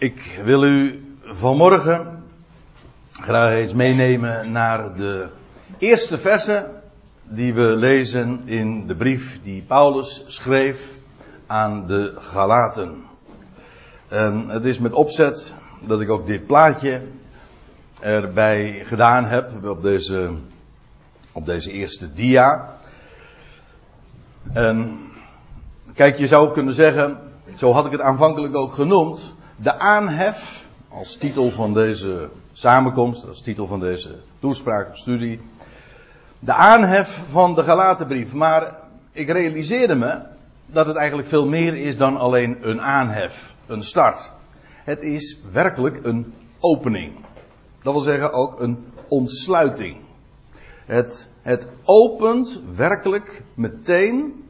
Ik wil u vanmorgen graag eens meenemen naar de eerste verse die we lezen in de brief die Paulus schreef aan de Galaten. En het is met opzet dat ik ook dit plaatje erbij gedaan heb op deze, op deze eerste dia. En kijk, je zou kunnen zeggen, zo had ik het aanvankelijk ook genoemd, de aanhef als titel van deze samenkomst, als titel van deze toespraak of studie. De aanhef van de Galatenbrief. Maar ik realiseerde me dat het eigenlijk veel meer is dan alleen een aanhef, een start. Het is werkelijk een opening. Dat wil zeggen ook een ontsluiting. Het, het opent werkelijk meteen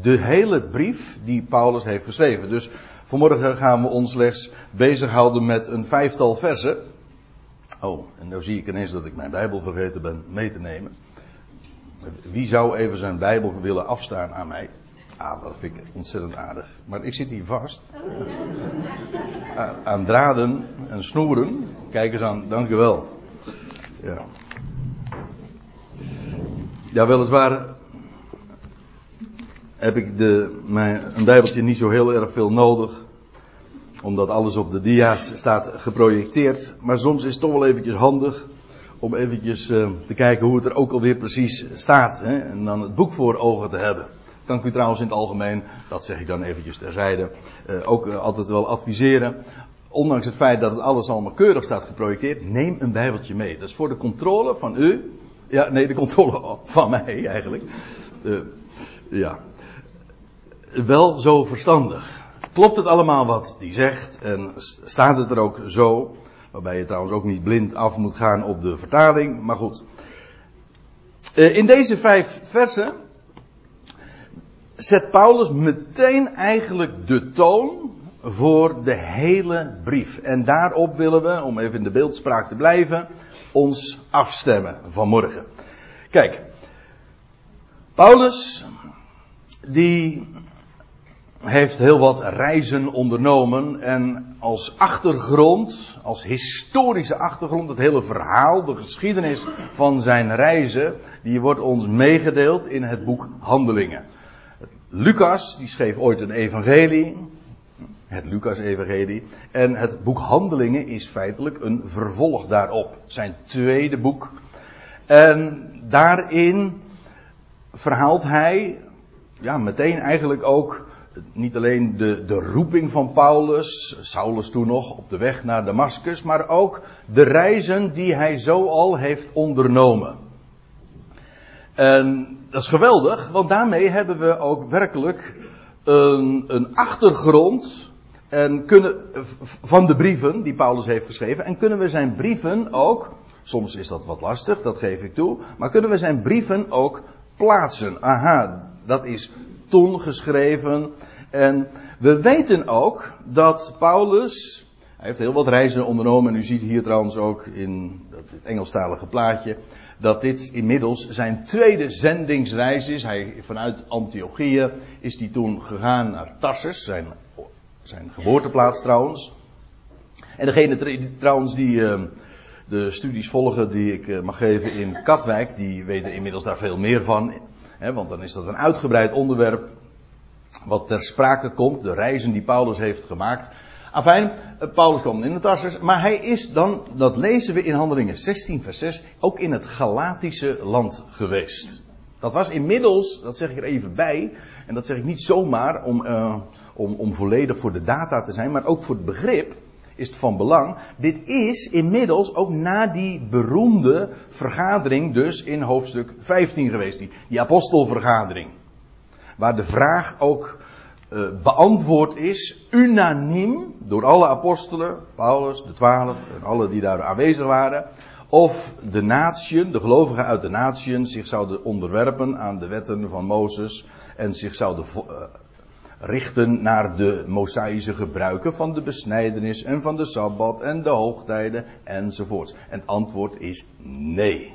de hele brief die Paulus heeft geschreven. Dus vanmorgen gaan we ons slechts bezighouden met een vijftal versen. Oh, en nu zie ik ineens dat ik mijn Bijbel vergeten ben mee te nemen. Wie zou even zijn Bijbel willen afstaan aan mij? Ah, dat vind ik ontzettend aardig. Maar ik zit hier vast. aan draden en snoeren. Kijk eens aan, dank u wel. Ja. Ja, weliswaar heb ik de, mijn, een bijbeltje niet zo heel erg veel nodig. Omdat alles op de dia's staat geprojecteerd. Maar soms is het toch wel eventjes handig om eventjes uh, te kijken hoe het er ook alweer precies staat. Hè? En dan het boek voor ogen te hebben. Kan ik u trouwens in het algemeen, dat zeg ik dan eventjes terzijde, uh, ook uh, altijd wel adviseren. Ondanks het feit dat het alles allemaal keurig staat geprojecteerd, neem een bijbeltje mee. Dat is voor de controle van u. Ja, nee, de controle van mij eigenlijk. ja, wel zo verstandig. Klopt het allemaal wat die zegt en staat het er ook zo? Waarbij je trouwens ook niet blind af moet gaan op de vertaling, maar goed. Eh, in deze vijf versen zet Paulus meteen eigenlijk de toon voor de hele brief. En daarop willen we, om even in de beeldspraak te blijven, ons afstemmen vanmorgen. Kijk, Paulus, die heeft heel wat reizen ondernomen en als achtergrond, als historische achtergrond, het hele verhaal, de geschiedenis van zijn reizen, die wordt ons meegedeeld in het boek Handelingen. Lucas, die schreef ooit een evangelie, het Lucas-evangelie, en het boek Handelingen is feitelijk een vervolg daarop, zijn tweede boek. En daarin verhaalt hij, ja, meteen eigenlijk ook niet alleen de, de roeping van Paulus, Saulus toen nog, op de weg naar Damascus, maar ook de reizen die hij zo al heeft ondernomen. En dat is geweldig, want daarmee hebben we ook werkelijk een, een achtergrond en kunnen, van de brieven die Paulus heeft geschreven. En kunnen we zijn brieven ook, soms is dat wat lastig, dat geef ik toe, maar kunnen we zijn brieven ook plaatsen. Aha, dat is toen geschreven. En we weten ook dat Paulus, hij heeft heel wat reizen ondernomen. En u ziet hier trouwens ook in het Engelstalige plaatje, dat dit inmiddels zijn tweede zendingsreis is. Hij, vanuit Antiochië is hij toen gegaan naar Tarsus, zijn, zijn geboorteplaats trouwens. En degene trouwens die uh, de studies volgen die ik uh, mag geven in Katwijk, die weten inmiddels daar veel meer van. Want dan is dat een uitgebreid onderwerp wat ter sprake komt, de reizen die Paulus heeft gemaakt. Afijn, eh, Paulus kwam in de Tarsus, maar hij is dan, dat lezen we in Handelingen 16 vers 6, ook in het Galatische land geweest. Dat was inmiddels, dat zeg ik er even bij, en dat zeg ik niet zomaar om, uh, om, om volledig voor de data te zijn, maar ook voor het begrip is het van belang. Dit is inmiddels ook na die beroemde vergadering, dus in hoofdstuk 15 geweest, die, die apostelvergadering. Waar de vraag ook uh, beantwoord is, unaniem, door alle apostelen, Paulus, de twaalf en alle die daar aanwezig waren, of de natieën, de gelovigen uit de natieën, zich zouden onderwerpen aan de wetten van Mozes en zich zouden uh, richten naar de Mosaïsche gebruiken van de besnijdenis en van de Sabbat en de hoogtijden enzovoorts. En het antwoord is nee.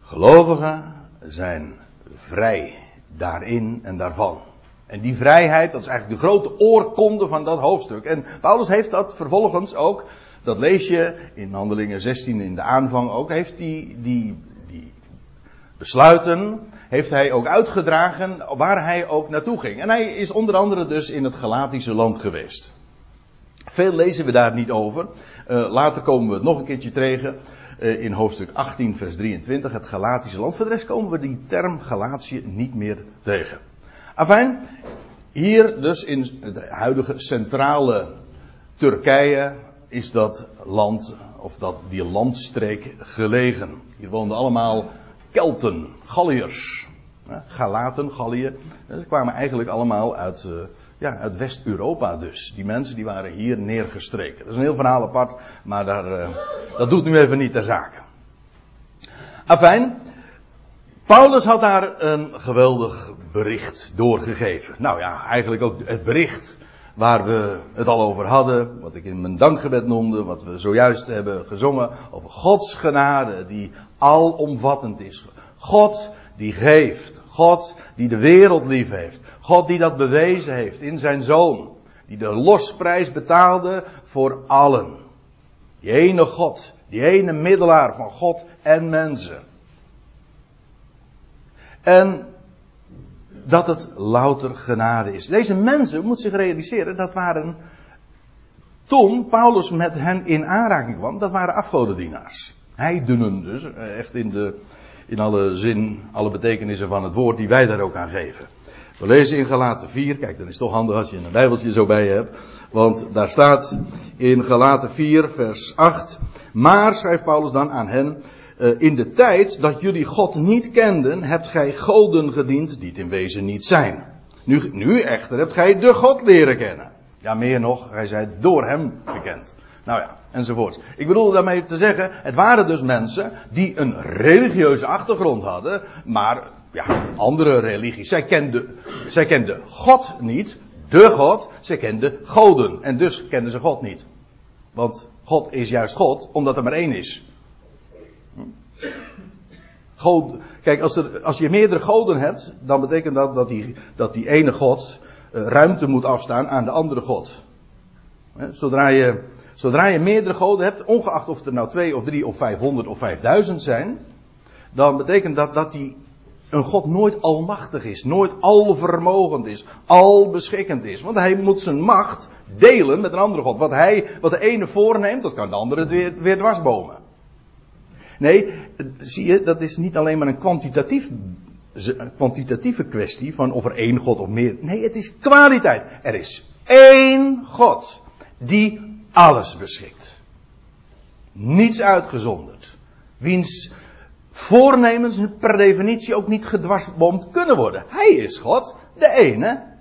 Gelovigen zijn vrij daarin en daarvan. En die vrijheid, dat is eigenlijk de grote oorkonde van dat hoofdstuk. En Paulus heeft dat vervolgens ook, dat lees je in Handelingen 16 in de aanvang ook, heeft die, die, die besluiten, heeft hij ook uitgedragen waar hij ook naartoe ging. En hij is onder andere dus in het Galatische land geweest. Veel lezen we daar niet over. Uh, later komen we het nog een keertje tegen. Uh, in hoofdstuk 18, vers 23, het Galatische land. Voor de rest komen we die term Galatië niet meer tegen. Afijn, hier dus in het huidige centrale Turkije is dat land, of dat, die landstreek gelegen. Hier woonden allemaal Kelten, Galliërs. Galaten, Gallië. Ze kwamen eigenlijk allemaal uit, uh, ja, uit West-Europa dus. Die mensen die waren hier neergestreken. Dat is een heel verhaal apart, maar daar, uh, dat doet nu even niet ter zake. Afijn, Paulus had daar een geweldig bericht doorgegeven. Nou ja, eigenlijk ook het bericht waar we het al over hadden, wat ik in mijn dankgebed noemde, wat we zojuist hebben gezongen, over Gods genade die alomvattend is. God die geeft. God die de wereld lief heeft. God die dat bewezen heeft in zijn zoon. Die de losprijs betaalde voor allen. Die ene God, die ene middelaar van God en mensen. En dat het louter genade is. Deze mensen, moet zich realiseren, dat waren toen Paulus met hen in aanraking kwam, dat waren afgodendienaars. Heidenen dus, echt in, de, in alle zin, alle betekenissen van het woord die wij daar ook aan geven. We lezen in Galaten 4, kijk dan is het toch handig als je een bijbeltje zo bij je hebt. Want daar staat in Galaten 4 vers 8. Maar, schrijft Paulus dan aan hen, in de tijd dat jullie God niet kenden, hebt gij goden gediend die het in wezen niet zijn. Nu, nu echter hebt gij de God leren kennen. Ja, meer nog, hij zei door hem gekend. Nou ja, enzovoort. Ik bedoel daarmee te zeggen, het waren dus mensen die een religieuze achtergrond hadden, maar ja, andere religies. Zij kenden, zij kenden God niet, de God, zij kenden goden. En dus kenden ze God niet. Want God is juist God, omdat er maar één is. Kijk, als, er, als je meerdere goden hebt, dan betekent dat dat die, dat die ene God uh, ruimte moet afstaan aan de andere God. Zodra, je, zodra je meerdere goden hebt, ongeacht of er nou twee of drie of vijfhonderd of vijfduizend zijn, dan betekent dat dat die een God nooit almachtig is, nooit alvermogend is, albeschikkend is. Want hij moet zijn macht delen met een andere God. Wat, hij, wat de ene voorneemt, dat kan de andere weer, weer dwarsbomen. Nee, zie je, dat is niet alleen maar een kwantitatief, kwantitatieve kwestie van of er één God of meer. Nee, het is kwaliteit. Er is één God die alles beschikt. Niets uitgezonderd. Wiens voornemens per definitie ook niet gedwarsboomd kunnen worden. Hij is God, de ene.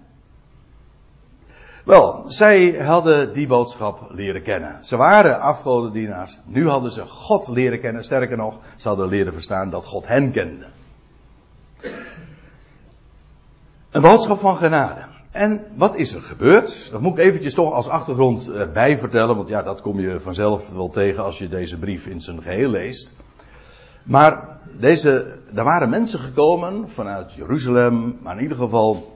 Wel, zij hadden die boodschap leren kennen. Ze waren afgodendienaars. Nu hadden ze God leren kennen. Sterker nog, ze hadden leren verstaan dat God hen kende. Een boodschap van genade. En wat is er gebeurd? Dat moet ik eventjes toch als achtergrond erbij vertellen, want ja, dat kom je vanzelf wel tegen als je deze brief in zijn geheel leest. Maar deze, er waren mensen gekomen vanuit Jeruzalem, maar in ieder geval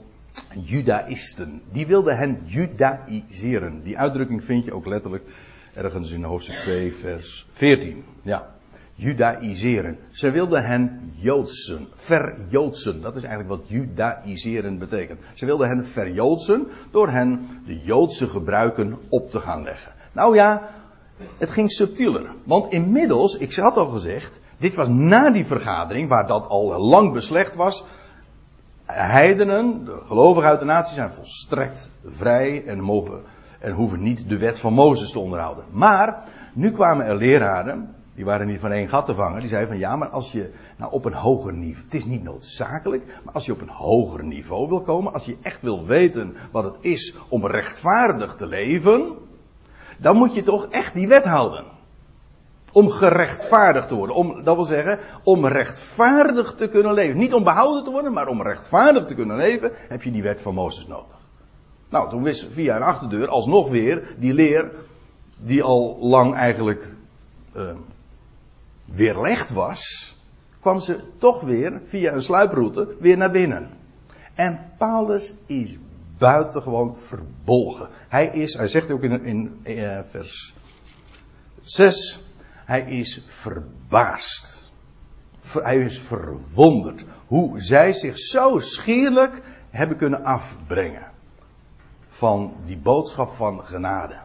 Judaïsten. Die wilden hen judaïseren. Die uitdrukking vind je ook letterlijk ergens in hoofdstuk 2, vers 14. Ja. Judaïseren. Ze wilden hen Joodsen, verjoodsen. Dat is eigenlijk wat judaïseren betekent. Ze wilden hen verjoodsen door hen de Joodse gebruiken op te gaan leggen. Nou ja, het ging subtieler. Want inmiddels, ik had al gezegd, dit was na die vergadering, waar dat al lang beslecht was. Heidenen, de gelovigen uit de natie, zijn volstrekt vrij en, mogen, en hoeven niet de wet van Mozes te onderhouden. Maar, nu kwamen er leraren, die waren niet van één gat te vangen, die zeiden van ja, maar als je nou op een hoger niveau, het is niet noodzakelijk, maar als je op een hoger niveau wil komen, als je echt wil weten wat het is om rechtvaardig te leven, dan moet je toch echt die wet houden. Om gerechtvaardigd te worden. Om, dat wil zeggen, om rechtvaardig te kunnen leven. Niet om behouden te worden, maar om rechtvaardig te kunnen leven, heb je die wet van Mozes nodig. Nou, toen wist via een achterdeur alsnog weer die leer, die al lang eigenlijk uh, weerlegd was, kwam ze toch weer via een sluiproute weer naar binnen. En Paulus is buitengewoon verbolgen. Hij is, hij zegt ook in, in eh, vers 6, hij is verbaasd. Hij is verwonderd hoe zij zich zo schierlijk hebben kunnen afbrengen van die boodschap van genade.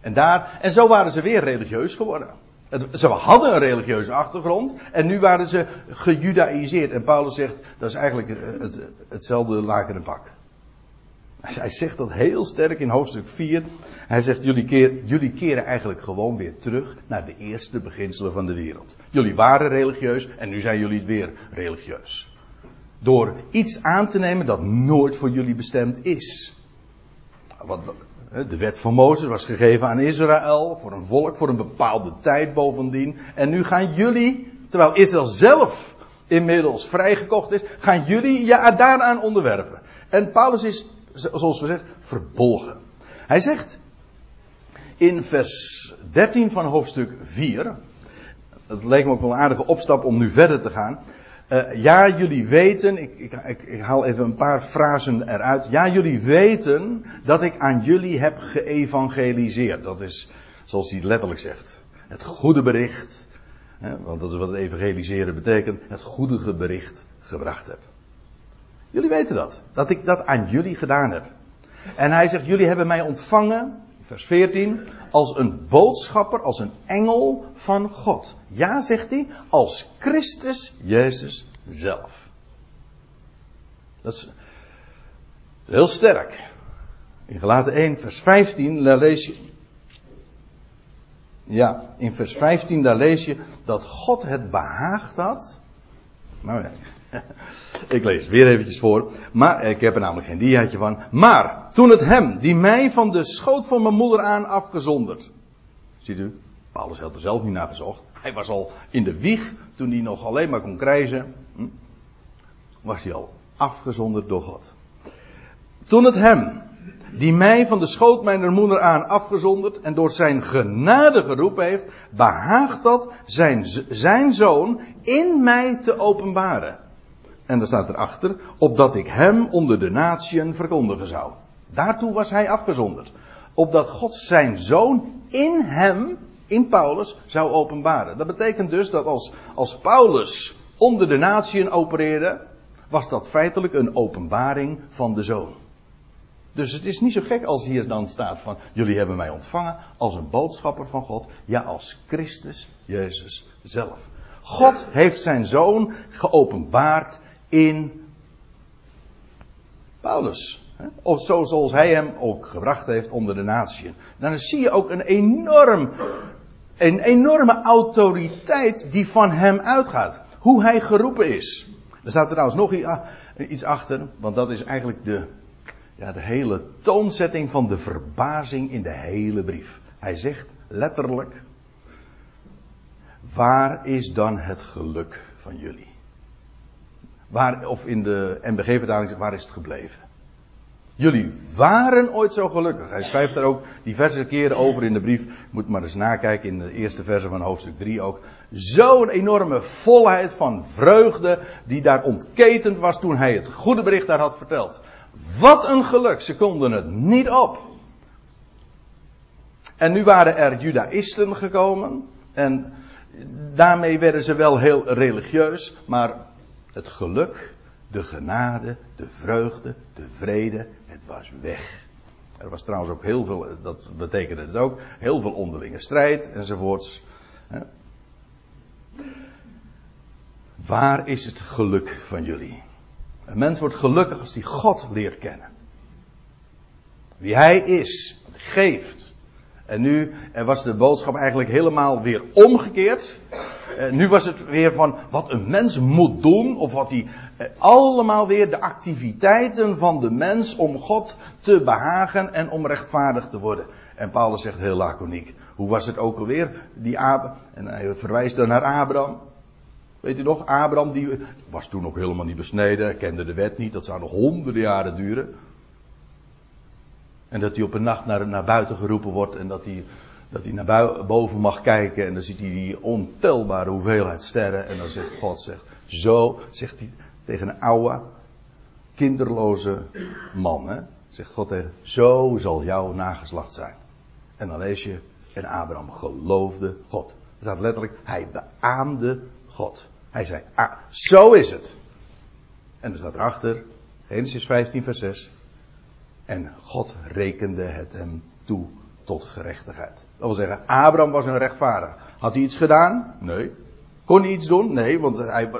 En, daar, en zo waren ze weer religieus geworden. ze hadden een religieuze achtergrond en nu waren ze gejudaïseerd. En Paulus zegt, dat is eigenlijk het, hetzelfde laken en pak. Hij zegt dat heel sterk in hoofdstuk 4. Hij zegt, jullie, keer, jullie keren eigenlijk gewoon weer terug naar de eerste beginselen van de wereld. Jullie waren religieus en nu zijn jullie weer religieus. Door iets aan te nemen dat nooit voor jullie bestemd is. Want de wet van Mozes was gegeven aan Israël, voor een volk, voor een bepaalde tijd bovendien. En nu gaan jullie, terwijl Israël zelf inmiddels vrijgekocht is, gaan jullie je daaraan onderwerpen. En Paulus is, zoals we zeggen, verbolgen. Hij zegt in vers 13 van hoofdstuk 4, het leek me ook wel een aardige opstap om nu verder te gaan. Uh, ja, jullie weten, ik, ik, ik, ik, haal even een paar frasen eruit. Ja, jullie weten dat ik aan jullie heb geëvangeliseerd. Dat is zoals hij letterlijk zegt. Het goede bericht, hè, want dat is wat evangeliseren betekent. Het goede bericht gebracht heb. Jullie weten dat, dat ik dat aan jullie gedaan heb. En hij zegt, jullie hebben mij ontvangen vers 14, als een boodschapper, als een engel van God. Ja, zegt hij, als Christus Jezus zelf. Dat is heel sterk. In Gelaten 1, vers 15, daar lees je. Ja, in vers 15, daar lees je dat God het behaagd had. Nou ja, ik lees weer eventjes voor. Maar ik heb er namelijk geen diaatje van. Maar toen het hem, die mij van de schoot van mijn moeder aan afgezonderd. Ziet u, Paulus had er zelf niet naar gezocht. Hij was al in de wieg toen hij nog alleen maar kon krijzen. Hm, was hij al afgezonderd door God. Toen het hem, die mij van de schoot mijner moeder aan afgezonderd en door zijn genade geroepen heeft, behaagt dat zijn, zijn zoon in mij te openbaren. En dan staat erachter, opdat ik hem onder de natieën verkondigen zou. Daartoe was hij afgezonderd. Opdat God zijn zoon in hem, in Paulus, zou openbaren. Dat betekent dus dat als, als Paulus onder de natieën opereerde, was dat feitelijk een openbaring van de zoon. Dus het is niet zo gek als hier dan staat van, jullie hebben mij ontvangen als een boodschapper van God, ja als Christus Jezus zelf. God heeft zijn zoon geopenbaard in Paulus. Of zo zoals hij hem ook gebracht heeft onder de natieën. Dan zie je ook een enorm, een enorme autoriteit die van hem uitgaat. Hoe hij geroepen is. Er staat trouwens nog iets achter, want dat is eigenlijk de, ja, de hele toonzetting van de verbazing in de hele brief. Hij zegt letterlijk, waar is dan het geluk van jullie? Waar, of in de MBG-vertaling waar is het gebleven? Jullie waren ooit zo gelukkig. Hij schrijft daar ook diverse keren over in de brief. Moet maar eens nakijken in de eerste verse van hoofdstuk 3 ook. Zo'n enorme volheid van vreugde die daar ontketend was toen hij het goede bericht daar had verteld. Wat een geluk, ze konden het niet op. En nu waren er judaïsten gekomen en daarmee werden ze wel heel religieus, maar het geluk, de genade, de vreugde, de vrede, het was weg. Er was trouwens ook heel veel, dat betekende het ook, heel veel onderlinge strijd enzovoorts. Waar is het geluk van jullie? Een mens wordt gelukkig als hij God leert kennen. Wie hij is, geeft. En nu was de boodschap eigenlijk helemaal weer omgekeerd. Eh, nu was het weer van wat een mens moet doen, of wat hij eh, allemaal weer de activiteiten van de mens om God te behagen en om rechtvaardig te worden. En Paulus zegt heel laconiek, hoe was het ook alweer, die en hij verwijst dan naar Abraham. Weet u nog, Abraham die was toen ook helemaal niet besneden, kende de wet niet, dat zou nog honderden jaren duren. En dat hij op een nacht naar, naar buiten geroepen wordt en dat hij dat hij naar boven mag kijken en dan ziet hij die ontelbare hoeveelheid sterren en dan zegt God, zegt, zo, zegt hij tegen een oude, kinderloze man. Hè? Zegt God tegen, zo zal jouw nageslacht zijn. En dan lees je, en Abraham geloofde God. Er staat letterlijk, hij beaamde God. Hij zei, ah, zo is het. En er staat erachter, Genesis 15 vers 6. En God rekende het hem toe tot gerechtigheid. Dat wil zeggen, Abraham was een rechtvaardig. Had hij iets gedaan? Nee. Kon hij iets doen? Nee, want hij,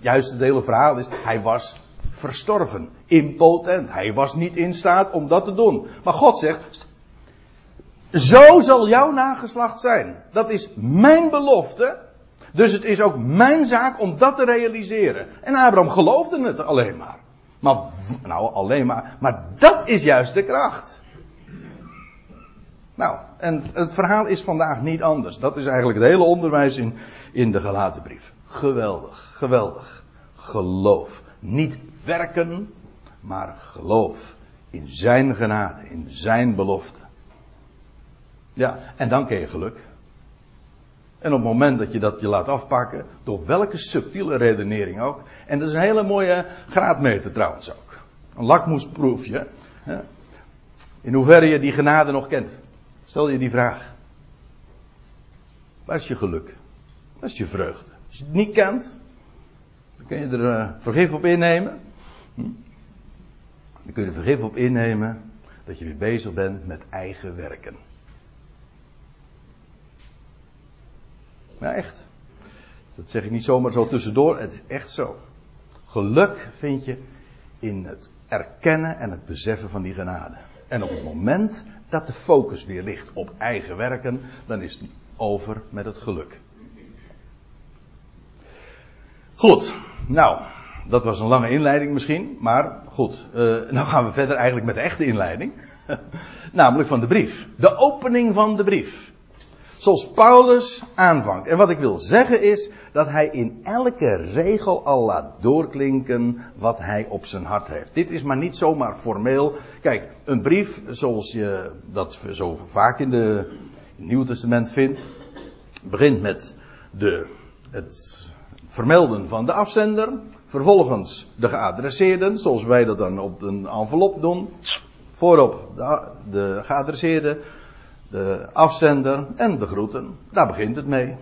juist het verhaal is, hij was verstorven, impotent. Hij was niet in staat om dat te doen. Maar God zegt, zo zal jouw nageslacht zijn. Dat is mijn belofte. Dus het is ook mijn zaak om dat te realiseren. En Abraham geloofde het alleen maar. Maar, nou alleen maar, maar dat is juist de kracht. Nou, en het verhaal is vandaag niet anders. Dat is eigenlijk het hele onderwijs in, in de gelaten brief. Geweldig, geweldig. Geloof. Niet werken, maar geloof. In zijn genade, in zijn belofte. Ja, en dan ken je geluk. En op het moment dat je dat je laat afpakken, door welke subtiele redenering ook. En dat is een hele mooie graadmeter trouwens ook. Een lakmoesproefje. In hoeverre je die genade nog kent. Stel je die vraag. Waar is je geluk? Waar is je vreugde? Als je het niet kent, dan kun je er uh, vergif op innemen. Hm? Dan kun je er vergif op innemen dat je weer bezig bent met eigen werken. Ja, echt. Dat zeg ik niet zomaar zo tussendoor. Het is echt zo. Geluk vind je in het erkennen en het beseffen van die genade. En op het moment dat de focus weer ligt op eigen werken, dan is het over met het geluk. Goed, nou, dat was een lange inleiding misschien, maar goed, uh, nou gaan we verder eigenlijk met de echte inleiding. Namelijk van de brief. De opening van de brief. Zoals Paulus aanvangt. En wat ik wil zeggen is dat hij in elke regel al laat doorklinken wat hij op zijn hart heeft. Dit is maar niet zomaar formeel. Kijk, een brief zoals je dat zo vaak in, de, in het Nieuwe Testament vindt, begint met de, het vermelden van de afzender, vervolgens de geadresseerden, zoals wij dat dan op een envelop doen, voorop de, de geadresseerde, de afzender en de groeten. Daar begint het mee.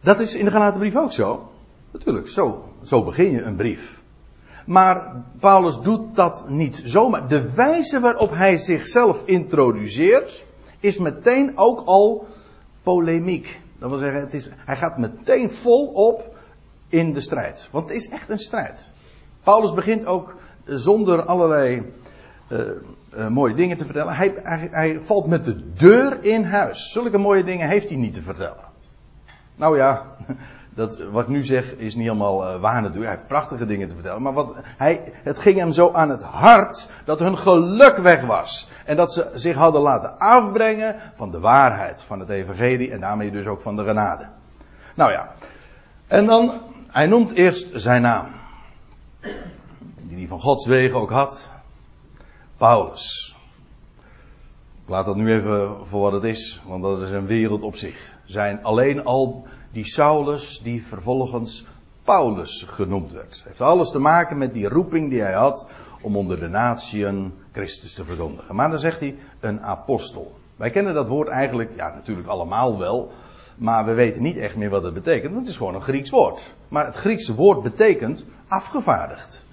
Dat is in de gelaten brief ook zo. Natuurlijk, zo, zo begin je een brief. Maar Paulus doet dat niet zomaar. De wijze waarop hij zichzelf introduceert is meteen ook al polemiek. Dat wil zeggen, het is, hij gaat meteen volop in de strijd. Want het is echt een strijd. Paulus begint ook zonder allerlei uh, uh, mooie dingen te vertellen. Hij, hij, hij, valt met de deur in huis. Zulke mooie dingen heeft hij niet te vertellen. Nou ja, dat, wat ik nu zeg is niet helemaal uh, waar natuurlijk. Hij heeft prachtige dingen te vertellen. Maar wat, hij, het ging hem zo aan het hart dat hun geluk weg was. En dat ze zich hadden laten afbrengen van de waarheid van het evangelie. En daarmee dus ook van de genade. Nou ja. En dan, hij noemt eerst zijn naam. Die hij van Gods wegen ook had. Paulus. Ik laat dat nu even voor wat het is, want dat is een wereld op zich. Zijn alleen al die Saulus die vervolgens Paulus genoemd werd. Heeft alles te maken met die roeping die hij had om onder de natieën Christus te verkondigen. Maar dan zegt hij een apostel. Wij kennen dat woord eigenlijk, ja natuurlijk allemaal wel, maar we weten niet echt meer wat het betekent, want het is gewoon een Grieks woord. Maar het Griekse woord betekent afgevaardigd.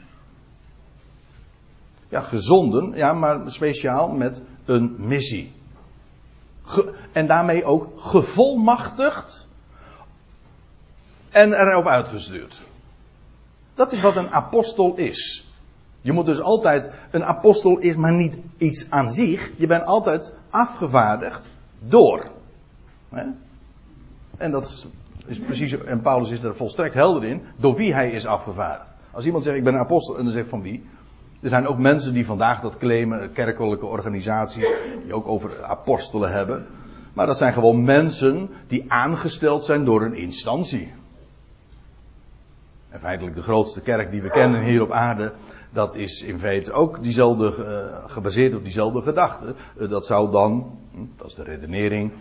Ja, gezonden, ja, maar speciaal met een missie. en daarmee ook gevolmachtigd en erop uitgestuurd. Dat is wat een apostel is. Je moet dus altijd, een apostel is maar niet iets aan zich. Je bent altijd afgevaardigd door. En dat is, precies, en Paulus is er volstrekt helder in, door wie hij is afgevaardigd. Als iemand zegt ik ben een apostel en dan zegt van wie, er zijn ook mensen die vandaag dat claimen, kerkelijke organisaties, die ook over apostelen hebben. Maar dat zijn gewoon mensen die aangesteld zijn door een instantie. En feitelijk de grootste kerk die we kennen hier op aarde, dat is in feite ook diezelfde, uh, gebaseerd op diezelfde gedachte. Uh, dat zou dan, hm, dat is de redenering,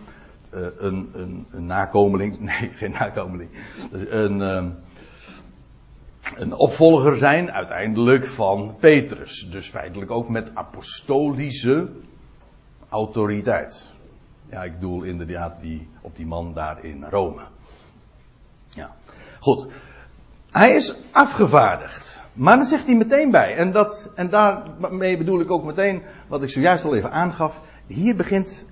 uh, een, een, een, nakomeling, nee, geen nakomeling, een, ehm, een opvolger zijn uiteindelijk van Petrus. Dus feitelijk ook met apostolische autoriteit. Ja, ik doel inderdaad die, op die man daar in Rome. Ja, goed. Hij is afgevaardigd. Maar dan zegt hij meteen bij. En, dat, en daarmee bedoel ik ook meteen wat ik zojuist al even aangaf. Hier begint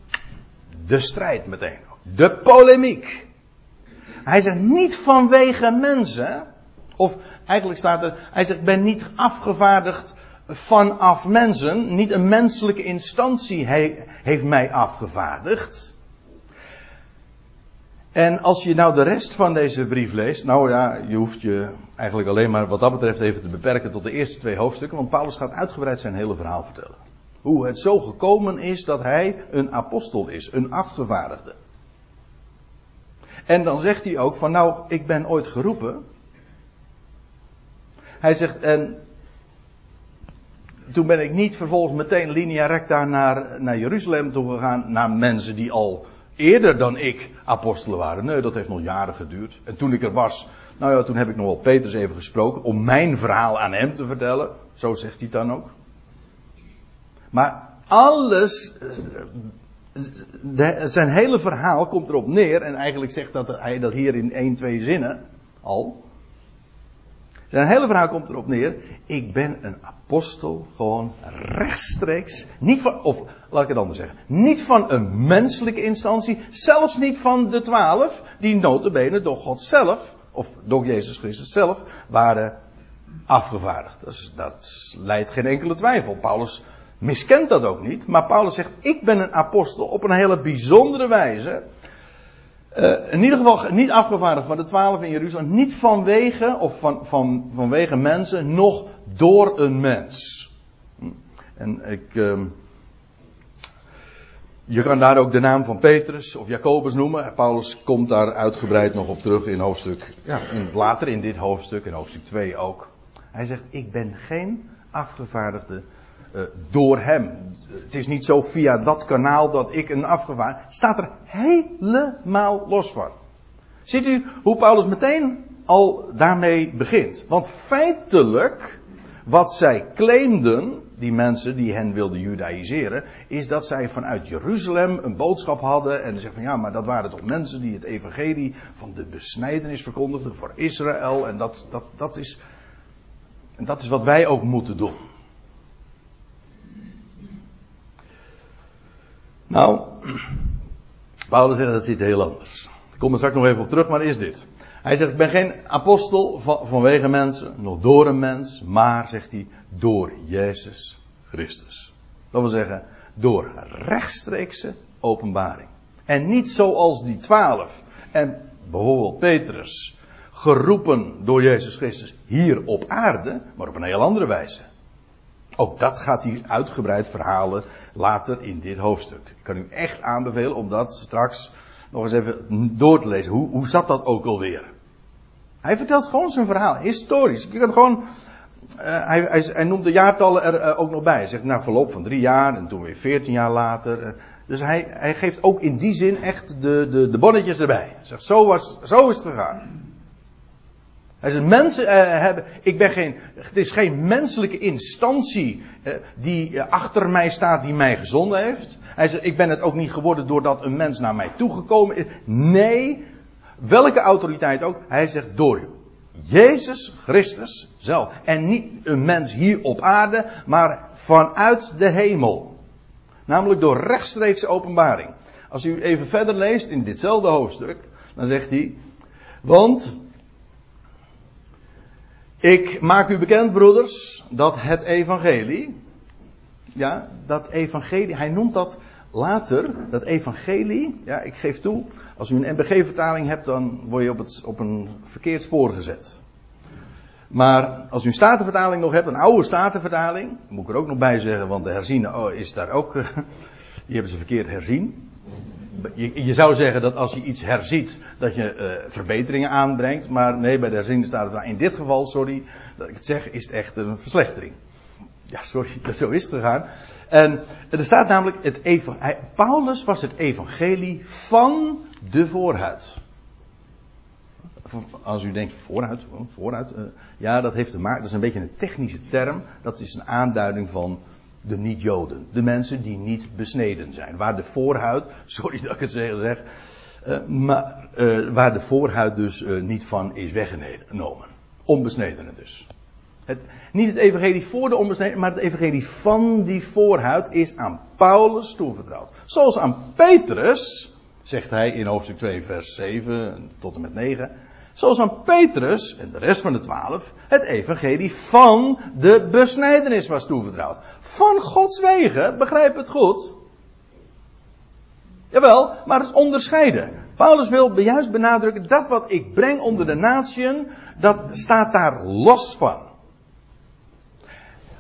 de strijd meteen. De polemiek. Hij zegt niet vanwege mensen. Of eigenlijk staat er, hij zegt, ik ben niet afgevaardigd vanaf mensen. Niet een menselijke instantie heeft mij afgevaardigd. En als je nou de rest van deze brief leest, nou ja, je hoeft je eigenlijk alleen maar wat dat betreft even te beperken tot de eerste twee hoofdstukken, want Paulus gaat uitgebreid zijn hele verhaal vertellen. Hoe het zo gekomen is dat hij een apostel is, een afgevaardigde. En dan zegt hij ook van nou, ik ben ooit geroepen. Hij zegt en toen ben ik niet vervolgens meteen linea recta naar, naar Jeruzalem toe gegaan, naar mensen die al eerder dan ik apostelen waren. Nee, dat heeft nog jaren geduurd. En toen ik er was, nou ja, toen heb ik nog wel Petrus even gesproken om mijn verhaal aan hem te vertellen. Zo zegt hij dan ook. Maar alles, zijn hele verhaal komt erop neer, en eigenlijk zegt dat hij dat hier in één, twee zinnen al. Zijn hele verhaal komt erop neer. Ik ben een apostel, gewoon rechtstreeks. Niet van, of laat ik het anders zeggen. Niet van een menselijke instantie. Zelfs niet van de twaalf. Die notabene door God zelf, of door Jezus Christus zelf, waren afgevaardigd. Dat, dat leidt geen enkele twijfel. Paulus miskent dat ook niet. Maar Paulus zegt, ik ben een apostel op een hele bijzondere wijze. Uh, in ieder geval niet afgevaardigd van de twaalf in Jeruzalem. Niet vanwege, of van, van, vanwege mensen, nog door een mens. Hm. En ik, uh, je kan daar ook de naam van Petrus of Jacobus noemen. Paulus komt daar uitgebreid nog op terug in hoofdstuk, ja, in, later in dit hoofdstuk, in hoofdstuk 2 ook. Hij zegt, ik ben geen afgevaardigde door hem. Het is niet zo via dat kanaal dat ik een afgevaardigde. Staat er helemaal los van. Ziet u hoe Paulus meteen al daarmee begint? Want feitelijk, wat zij claimden, die mensen die hen wilden judaïseren, is dat zij vanuit Jeruzalem een boodschap hadden. En ze zeggen van ja, maar dat waren toch mensen die het evangelie van de besnijdenis verkondigden voor Israël. En dat, dat, dat, is, en dat is wat wij ook moeten doen. Nou, Paulus zegt dat zit heel anders. Ik kom er straks nog even op terug, maar is dit. Hij zegt, ik ben geen apostel van, vanwege mensen, nog door een mens, maar, zegt hij, door Jezus Christus. Dat wil zeggen, door rechtstreekse openbaring. En niet zoals die twaalf en bijvoorbeeld Petrus, geroepen door Jezus Christus hier op aarde, maar op een heel andere wijze. Ook dat gaat hij uitgebreid verhalen later in dit hoofdstuk. Ik kan u echt aanbevelen om dat straks nog eens even door te lezen. Hoe, hoe zat dat ook alweer? Hij vertelt gewoon zijn verhaal, historisch. Je kan gewoon, uh, hij, hij, noemt de jaartallen er uh, ook nog bij. Hij zegt, na verloop van drie jaar en toen weer veertien jaar later. Uh, dus hij, hij geeft ook in die zin echt de, de, de bonnetjes erbij. Hij zegt, zo, was, zo is het gegaan. Hij zegt, mensen uh, hebben, ik ben geen, het is geen menselijke instantie uh, die uh, achter mij staat, die mij gezonden heeft. Hij zegt, ik ben het ook niet geworden doordat een mens naar mij toegekomen is. Nee, welke autoriteit ook. Hij zegt, door Jezus Christus zelf. En niet een mens hier op aarde, maar vanuit de hemel. Namelijk door rechtstreekse openbaring. Als u even verder leest in ditzelfde hoofdstuk, dan zegt hij, want ik maak u bekend, broeders, dat het evangelie, ja, dat evangelie, hij noemt dat later, dat evangelie, ja, ik geef toe, als u een NBG-vertaling hebt, dan word je op, het, op een verkeerd spoor gezet. Maar als u een statenvertaling nog hebt, een oude statenvertaling, moet ik er ook nog bij zeggen, want de herziene oh, is daar ook, die hebben ze verkeerd herzien. Je, zou zeggen dat als je iets herziet, dat je uh, verbeteringen aanbrengt. Maar nee, bij de herziende staat het in dit geval, sorry dat ik het zeg, is het echt een verslechtering. Ja, sorry, zo is het gegaan. En er staat namelijk, het Paulus was het evangelie van de voorhuid. als u denkt vooruit, vooruit, uh, ja, dat heeft te maken, dat is een beetje een technische term. Dat is een aanduiding van de niet-Joden. De mensen die niet besneden zijn. Waar de voorhuid, sorry dat ik het zeg, uh, maar, uh, waar de voorhuid dus niet van is weggenomen. Onbesnedenen dus. Het, niet het evangelie voor de onbesneden, maar het evangelie van die voorhuid is aan Paulus toevertrouwd. Zoals aan Petrus, zegt hij in hoofdstuk 2 vers 7 tot en met 9. Zoals aan Petrus en de rest van de twaalf het evangelie van de besnijdenis was toevertrouwd. Van Gods wegen, begrijp het goed. Jawel, maar het is onderscheiden. Paulus wil juist benadrukken dat wat ik breng onder de natieën, dat staat daar los van.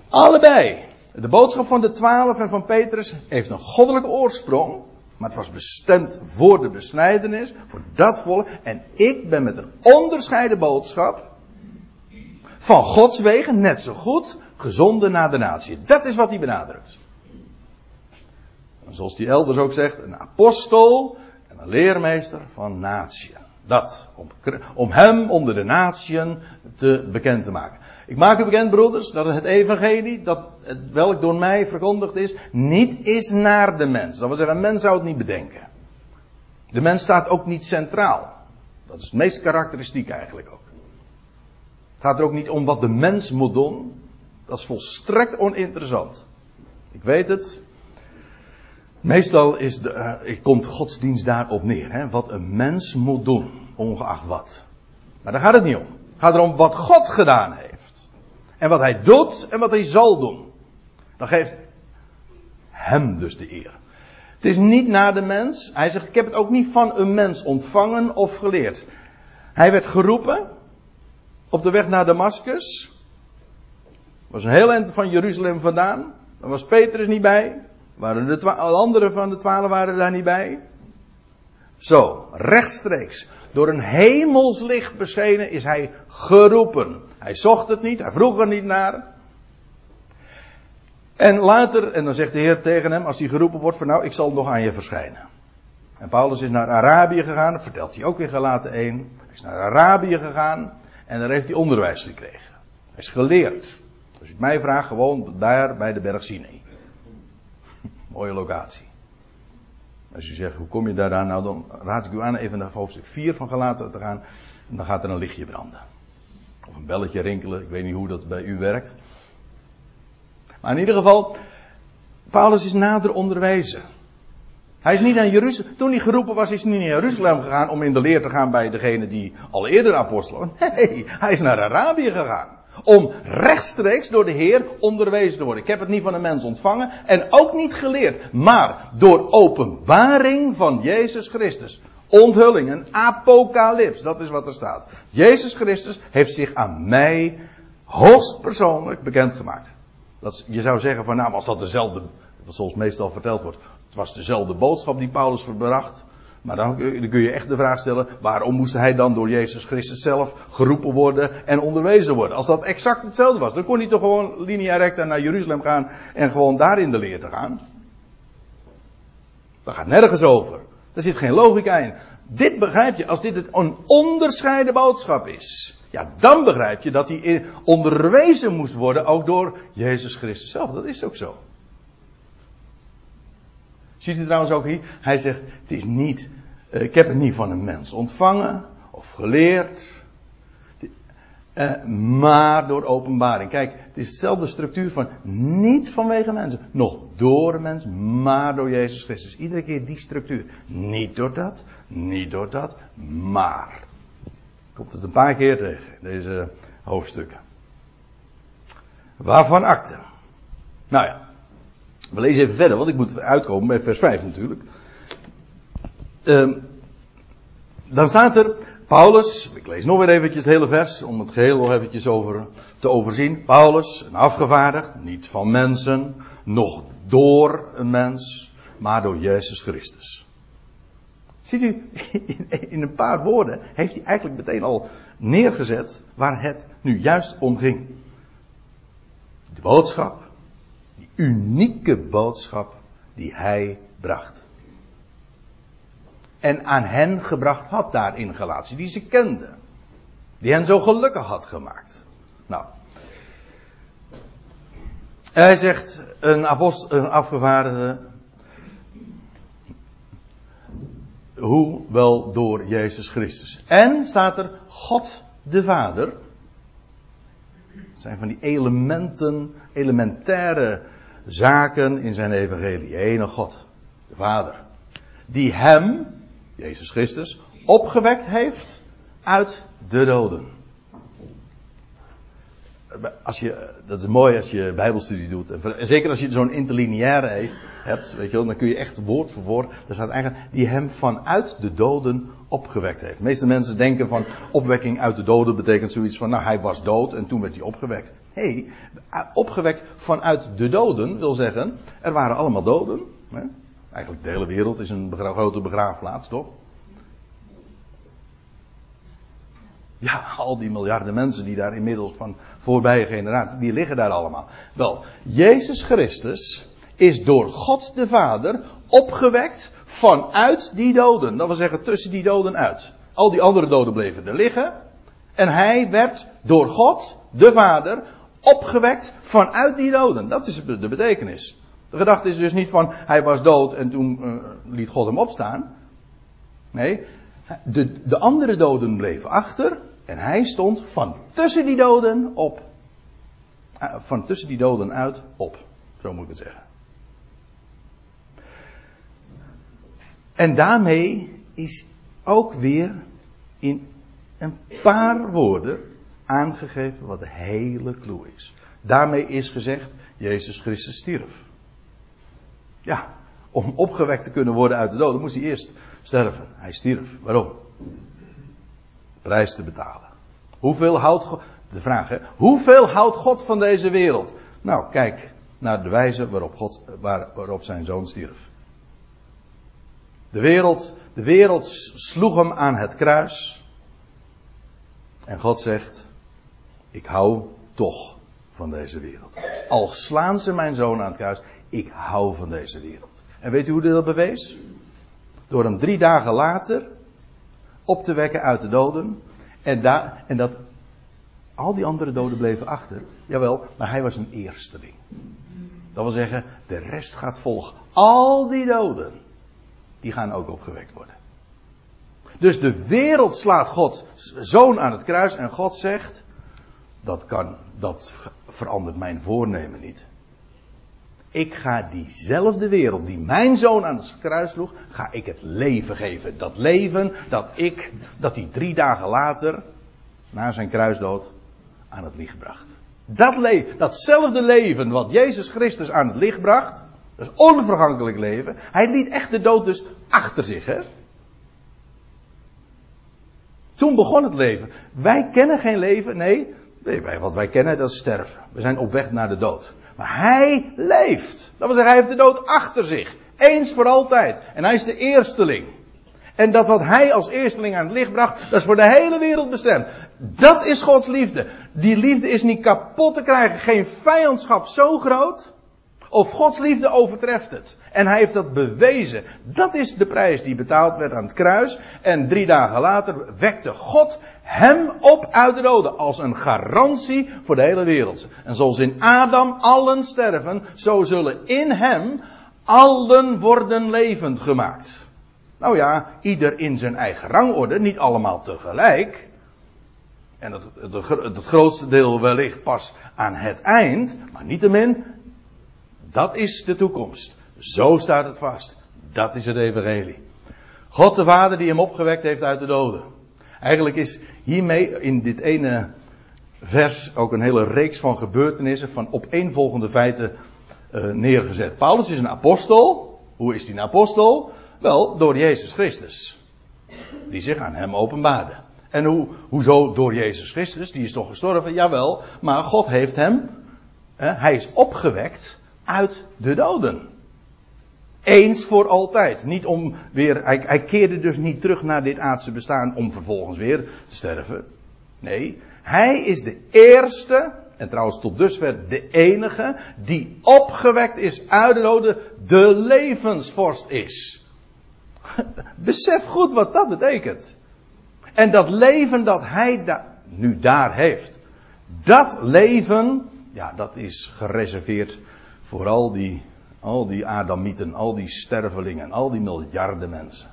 Allebei. De boodschap van de twaalf en van Petrus heeft een goddelijke oorsprong. Maar het was bestemd voor de besnijdenis, voor dat volk. En ik ben met een onderscheiden boodschap. Van Gods wegen net zo goed gezonden naar de natie. Dat is wat hij benadrukt. En zoals die elders ook zegt, een apostel en een leermeester van natie. Dat, om, om hem onder de natieën te bekend te maken. Ik maak u bekend, broeders, dat het evangelie, dat het, welk door mij verkondigd is, niet is naar de mens. Dat wil zeggen, een mens zou het niet bedenken. De mens staat ook niet centraal. Dat is het meest karakteristiek eigenlijk ook. Het gaat er ook niet om wat de mens moet doen. Dat is volstrekt oninteressant. Ik weet het. Meestal is de, uh, komt godsdienst daarop neer. Hè? Wat een mens moet doen, ongeacht wat. Maar daar gaat het niet om. Het gaat erom wat God gedaan heeft. En wat hij doet en wat hij zal doen. Dan geeft hem dus de eer. Het is niet naar de mens. Hij zegt, ik heb het ook niet van een mens ontvangen of geleerd. Hij werd geroepen op de weg naar Damascus. Was een heel eind van Jeruzalem vandaan. Daar was Petrus niet bij. Waren de anderen van de twaalf waren daar niet bij. Zo, rechtstreeks. Door een hemelslicht beschenen is hij geroepen. Hij zocht het niet, hij vroeg er niet naar. En later, en dan zegt de Heer tegen hem, als hij geroepen wordt, van nou, ik zal nog aan je verschijnen. En Paulus is naar Arabië gegaan, vertelt hij ook in Galaten 1. Hij is naar Arabië gegaan en daar heeft hij onderwijs gekregen. Hij is geleerd. Als je het mij vraagt, gewoon daar bij de berg Sinai. Mooie locatie. Als u zegt, hoe kom je daar aan? Nou, dan raad ik u aan even naar hoofdstuk 4 van Galaten te gaan. En dan gaat er een lichtje branden. Of een belletje rinkelen. Ik weet niet hoe dat bij u werkt. Maar in ieder geval, Paulus is nader onderwezen. Hij is niet naar Jeruzalem. Toen hij geroepen was, is hij niet naar Jeruzalem gegaan om in de leer te gaan bij degene die al eerder apostel was. Nee, hij is naar Arabië gegaan. Om rechtstreeks door de Heer onderwezen te worden. Ik heb het niet van een mens ontvangen en ook niet geleerd. Maar door openbaring van Jezus Christus. Onthulling, een apocalyps, dat is wat er staat. Jezus Christus heeft zich aan mij hoogstpersoonlijk bekendgemaakt. Dat, je zou zeggen van nou, als dat dezelfde, zoals meestal verteld wordt, het was dezelfde boodschap die Paulus verbracht. Maar dan, dan, kun je echt de vraag stellen, waarom moest hij dan door Jezus Christus zelf geroepen worden en onderwezen worden? Als dat exact hetzelfde was, dan kon hij toch gewoon linea recta naar Jeruzalem gaan en gewoon daar in de leer te gaan. Dat gaat nergens over. Daar zit geen logica in. Dit begrijp je, als dit een onderscheiden boodschap is. Ja, dan begrijp je dat hij onderwezen moest worden ook door Jezus Christus zelf. Dat is ook zo. Ziet u trouwens ook hier? Hij zegt, het is niet, uh, ik heb het niet van een mens ontvangen of geleerd. Uh, maar door openbaring. Kijk, het is dezelfde structuur van niet vanwege mensen, nog door mensen, maar door Jezus Christus. Iedere keer die structuur. Niet door dat, niet door dat, maar. Komt het een paar keer tegen, deze hoofdstukken. Waarvan akte? Nou ja, we lezen even verder, want ik moet uitkomen bij vers 5 natuurlijk. Uh, dan staat er, Paulus, ik lees nog weer eventjes het hele vers, om het geheel nog eventjes over te overzien. Paulus, een afgevaardigd, niet van mensen, nog door een mens, maar door Jezus Christus. Ziet u, in een paar woorden heeft hij eigenlijk meteen al neergezet waar het nu juist om ging. De boodschap unieke boodschap die hij bracht. En aan hen gebracht had daar in die ze kenden. Die hen zo gelukkig had gemaakt. Nou. Hij zegt, een, apost, een afgevaardigde, hoe wel door Jezus Christus. En staat er God de Vader. Het zijn van die elementen, elementaire zaken in zijn evangelie. Ene God, de Vader. Die hem, Jezus Christus, opgewekt heeft uit de doden. Als je, dat is mooi als je bijbelstudie doet. En zeker als je zo'n interlineaire heeft, hebt, weet je wel, dan kun je echt woord voor woord. Daar staat eigenlijk die hem vanuit de doden opgewekt heeft. De meeste mensen denken van opwekking uit de doden betekent zoiets van, nou hij was dood en toen werd hij opgewekt. Nee, opgewekt vanuit de doden wil zeggen, er waren allemaal doden. Hè? Eigenlijk de hele wereld is een grote begraafplaats, toch? Ja, al die miljarden mensen die daar inmiddels van voorbije generaties, die liggen daar allemaal. Wel, Jezus Christus is door God de Vader opgewekt vanuit die doden. Dat wil zeggen tussen die doden uit. Al die andere doden bleven er liggen. En hij werd door God, de Vader, opgewekt vanuit die doden. Dat is de betekenis. De gedachte is dus niet van hij was dood en toen uh, liet God hem opstaan. Nee, de, de andere doden bleven achter en hij stond van tussen die doden op. Uh, van tussen die doden uit op. Zo moet ik het zeggen. En daarmee is ook weer in een paar woorden aangegeven wat de hele clue is. Daarmee is gezegd, Jezus Christus stierf. Ja, om opgewekt te kunnen worden uit de doden moest hij eerst sterven. Hij stierf. Waarom? Prijs te betalen. Hoeveel houdt God, de vraag hè, hoeveel houdt God van deze wereld? Nou, kijk naar de wijze waarop, God, waar, waarop zijn zoon stierf. De wereld, de wereld sloeg hem aan het kruis. En God zegt, ik hou toch van deze wereld. Al slaan ze mijn zoon aan het kruis, ik hou van deze wereld. En weet u hoe dat bewees? Door hem drie dagen later op te wekken uit de doden. En, en dat al die andere doden bleven achter. Jawel, maar hij was een eersteling. Dat wil zeggen, de rest gaat volgen. Al die doden, die gaan ook opgewekt worden. Dus de wereld slaat God zoon aan het kruis en God zegt, dat kan, dat verandert mijn voornemen niet. Ik ga diezelfde wereld die mijn zoon aan het kruis sloeg, ga ik het leven geven. Dat leven dat ik, dat hij drie dagen later, na zijn kruisdood, aan het licht bracht. Dat le datzelfde leven wat Jezus Christus aan het licht bracht, dat is onvergankelijk leven. Hij liet echt de dood dus achter zich, hè. Toen begon het leven. Wij kennen geen leven, nee, nee wat wij kennen dat is sterven. We zijn op weg naar de dood. Maar hij leeft. Dat wil zeggen, hij heeft de dood achter zich. Eens voor altijd. En hij is de eersteling. En dat wat hij als eersteling aan het licht bracht, dat is voor de hele wereld bestemd. Dat is Gods liefde. Die liefde is niet kapot te krijgen. Geen vijandschap zo groot. Of Gods liefde overtreft het. En hij heeft dat bewezen. Dat is de prijs die betaald werd aan het kruis. En drie dagen later wekte God hem op uit de doden als een garantie voor de hele wereld. En zoals in Adam allen sterven, zo zullen in hem allen worden levend gemaakt. Nou ja, ieder in zijn eigen rangorde, niet allemaal tegelijk. En het, het, het, grootste deel wellicht pas aan het eind, maar niettemin, dat is de toekomst. Zo staat het vast. Dat is het evangelie. God de Vader die hem opgewekt heeft uit de doden. Eigenlijk is hiermee in dit ene vers ook een hele reeks van gebeurtenissen, van opeenvolgende feiten uh, neergezet. Paulus is een apostel. Hoe is hij een apostel? Wel, door Jezus Christus. Die zich aan hem openbaarde. En hoe, hoezo door Jezus Christus? Die is toch gestorven? Jawel, maar God heeft hem, hij is opgewekt uit de doden. Eens voor altijd. Niet om weer, hij, hij keerde dus niet terug naar dit aardse bestaan om vervolgens weer te sterven. Nee, hij is de eerste, en trouwens tot dusver de enige, die opgewekt is uit de doden, de levensvorst is. Besef goed wat dat betekent. En dat leven dat hij, nu daar heeft. Dat leven, ja, dat is gereserveerd voor al die, al die Adamieten, al die stervelingen, al die miljarden mensen.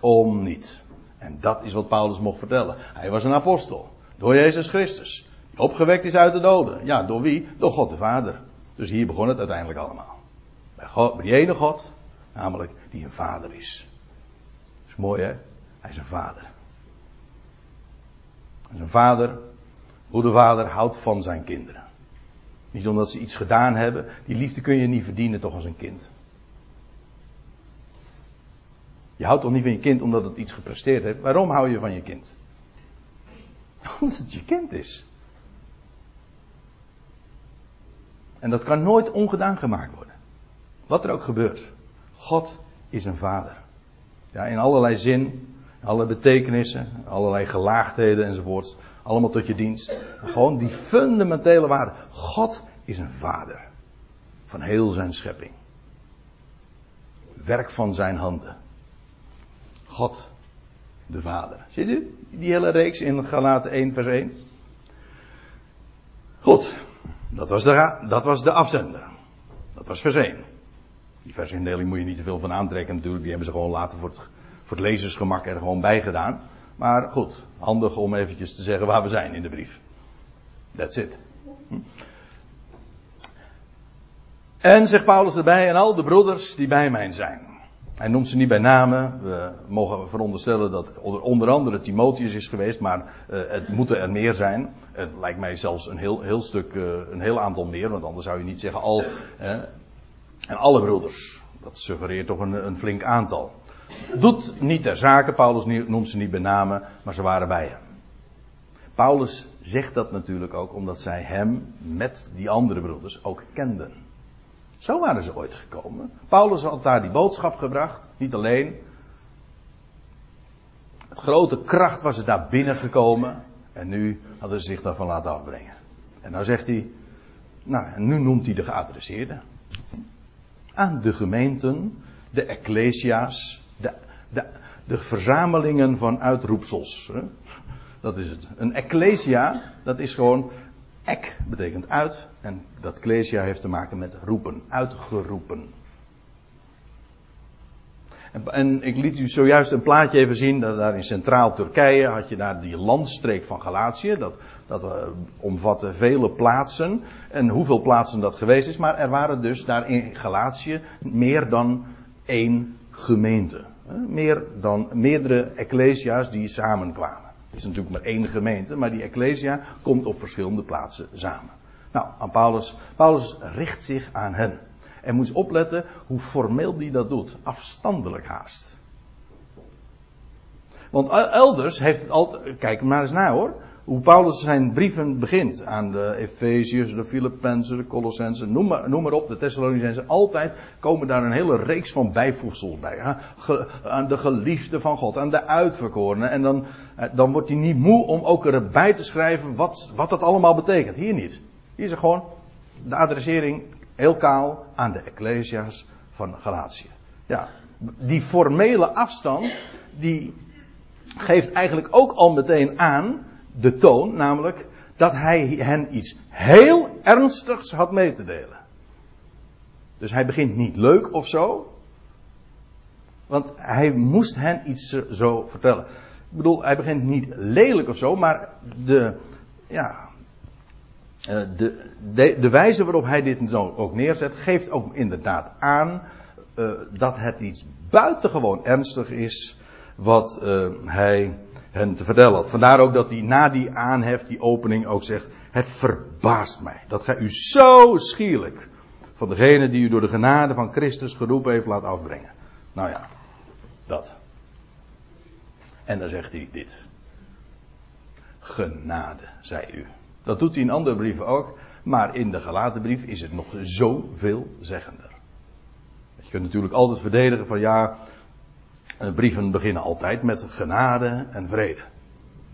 Om niet. En dat is wat Paulus mocht vertellen. Hij was een apostel. Door Jezus Christus. Die opgewekt is uit de doden. Ja, door wie? Door God de Vader. Dus hier begon het uiteindelijk allemaal. Bij, God, bij die ene God, namelijk die een vader is. Dat is mooi hè? Hij is een vader. En een vader, hoe de vader houdt van zijn kinderen. Niet omdat ze iets gedaan hebben. Die liefde kun je niet verdienen toch als een kind. Je houdt toch niet van je kind omdat het iets gepresteerd heeft. Waarom hou je van je kind? Omdat het je kind is. En dat kan nooit ongedaan gemaakt worden. Wat er ook gebeurt. God is een vader. Ja, in allerlei zin, alle betekenissen, allerlei gelaagdheden enzovoorts. Allemaal tot je dienst. gewoon die fundamentele waarde. God is een vader. Van heel zijn schepping. Werk van zijn handen. God, de Vader. Ziet u die hele reeks in Galaten 1 vers 1? Goed, dat was de, dat was de afzender. Dat was vers 1. Die versindeling moet je niet te veel van aantrekken natuurlijk. Die hebben ze gewoon later voor het, voor het lezersgemak er gewoon bij gedaan. Maar goed, handig om eventjes te zeggen waar we zijn in de brief. That's it. Hm? En zegt Paulus erbij, en al de broeders die bij mij zijn. Hij noemt ze niet bij namen. We mogen veronderstellen dat onder andere Timotheus is geweest, maar uh, het moeten er meer zijn. Het lijkt mij zelfs een heel, heel stuk, uh, een heel aantal meer, want anders zou je niet zeggen al. En alle broeders. Dat suggereert toch een, een, flink aantal. Doet niet ter zake, Paulus noemt ze niet bij namen, maar ze waren bij hem. Paulus zegt dat natuurlijk ook omdat zij hem met die andere broeders ook kenden. Zo waren ze ooit gekomen. Paulus had daar die boodschap gebracht, niet alleen. Het grote kracht was het daar binnengekomen. En nu hadden ze zich daarvan laten afbrengen. En nou zegt hij, nou, en nu noemt hij de geadresseerden. Aan de gemeenten, de ecclesia's, de, de, de verzamelingen van uitroepsels. Dat is het. Een ecclesia, dat is gewoon Ek betekent uit en dat Klesia heeft te maken met roepen, uitgeroepen. En, ik liet u zojuist een plaatje even zien, dat daar in centraal Turkije had je daar die landstreek van Galatië, dat, dat uh, omvatte vele plaatsen. En hoeveel plaatsen dat geweest is, maar er waren dus daar in Galatië meer dan één gemeente. Meer dan meerdere ecclesia's die samenkwamen. Het is natuurlijk maar één gemeente, maar die Ecclesia komt op verschillende plaatsen samen. Nou, aan Paulus, Paulus richt zich aan hen. En moet opletten hoe formeel die dat doet. Afstandelijk haast. Want elders heeft het altijd. Kijk maar eens naar hoor hoe Paulus zijn brieven begint. Aan de Efeziërs, de Filippenzen, de Colossensen, noem maar, noem maar op, de Thessalonicenzen. Altijd komen daar een hele reeks van bijvoegsels bij. Hè? aan de geliefde van God, aan de uitverkorenen. En dan, eh, dan wordt hij niet moe om ook erbij te schrijven wat, wat dat allemaal betekent. Hier niet. Hier is er gewoon de adressering heel kaal aan de Ecclesia's van Galatië. Ja, die formele afstand, die geeft eigenlijk ook al meteen aan de toon, namelijk dat hij hen iets heel ernstigs had mee te delen. Dus hij begint niet leuk of zo. Want hij moest hen iets zo vertellen. Ik bedoel, hij begint niet lelijk of zo, maar de, ja, eh, de, de, de wijze waarop hij dit ook neerzet, geeft ook inderdaad aan uh, dat het iets buitengewoon ernstig is wat uh, hij hen te vertellen had. Vandaar ook dat hij na die aanhef, die opening ook zegt, het verbaast mij dat gij u zo schierlijk van degene die u door de genade van Christus geroepen heeft laat afbrengen. Nou ja, dat. En dan zegt hij dit. Genade, zei u. Dat doet hij in andere brieven ook, maar in de gelaten brief is het nog zoveel zeggender. Je kunt natuurlijk altijd verdedigen van ja, eh, brieven beginnen altijd met genade en vrede.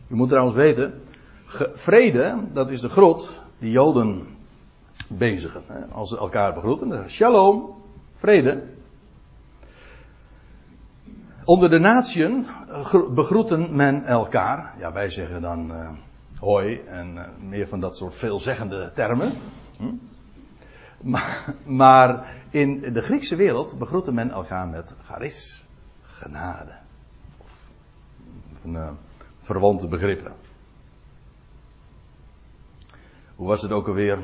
U moet trouwens weten, vrede, dat is de grot die Joden bezigen. Als ze elkaar begroeten. Shalom, vrede. Onder de natieën eh, begroeten men elkaar. Ja, wij zeggen dan uh, hoi en uh, meer van dat soort veelzeggende termen. Hm? Maar, maar, in de Griekse wereld begroette men elkaar met charis, genade. Of een, uh, verwante begrippen. Hoe was het ook alweer?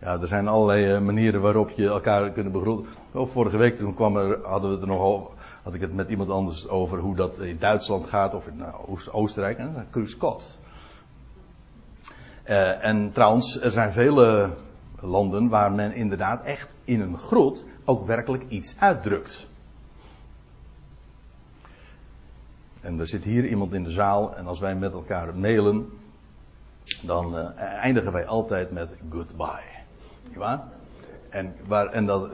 Ja, er zijn allerlei uh, manieren waarop je elkaar kunt begroeten. Vorige week toen kwam er, hadden we het er nog over, had ik het met iemand anders over hoe dat in Duitsland gaat of in uh, Oostenrijk. En Kruis Scott. Uh, en trouwens, er zijn vele landen waar men inderdaad echt in een groet ook werkelijk iets uitdrukt. En er zit hier iemand in de zaal en als wij met elkaar mailen, dan uh, eindigen wij altijd met goodbye. Niet waar? En, waar, en dat,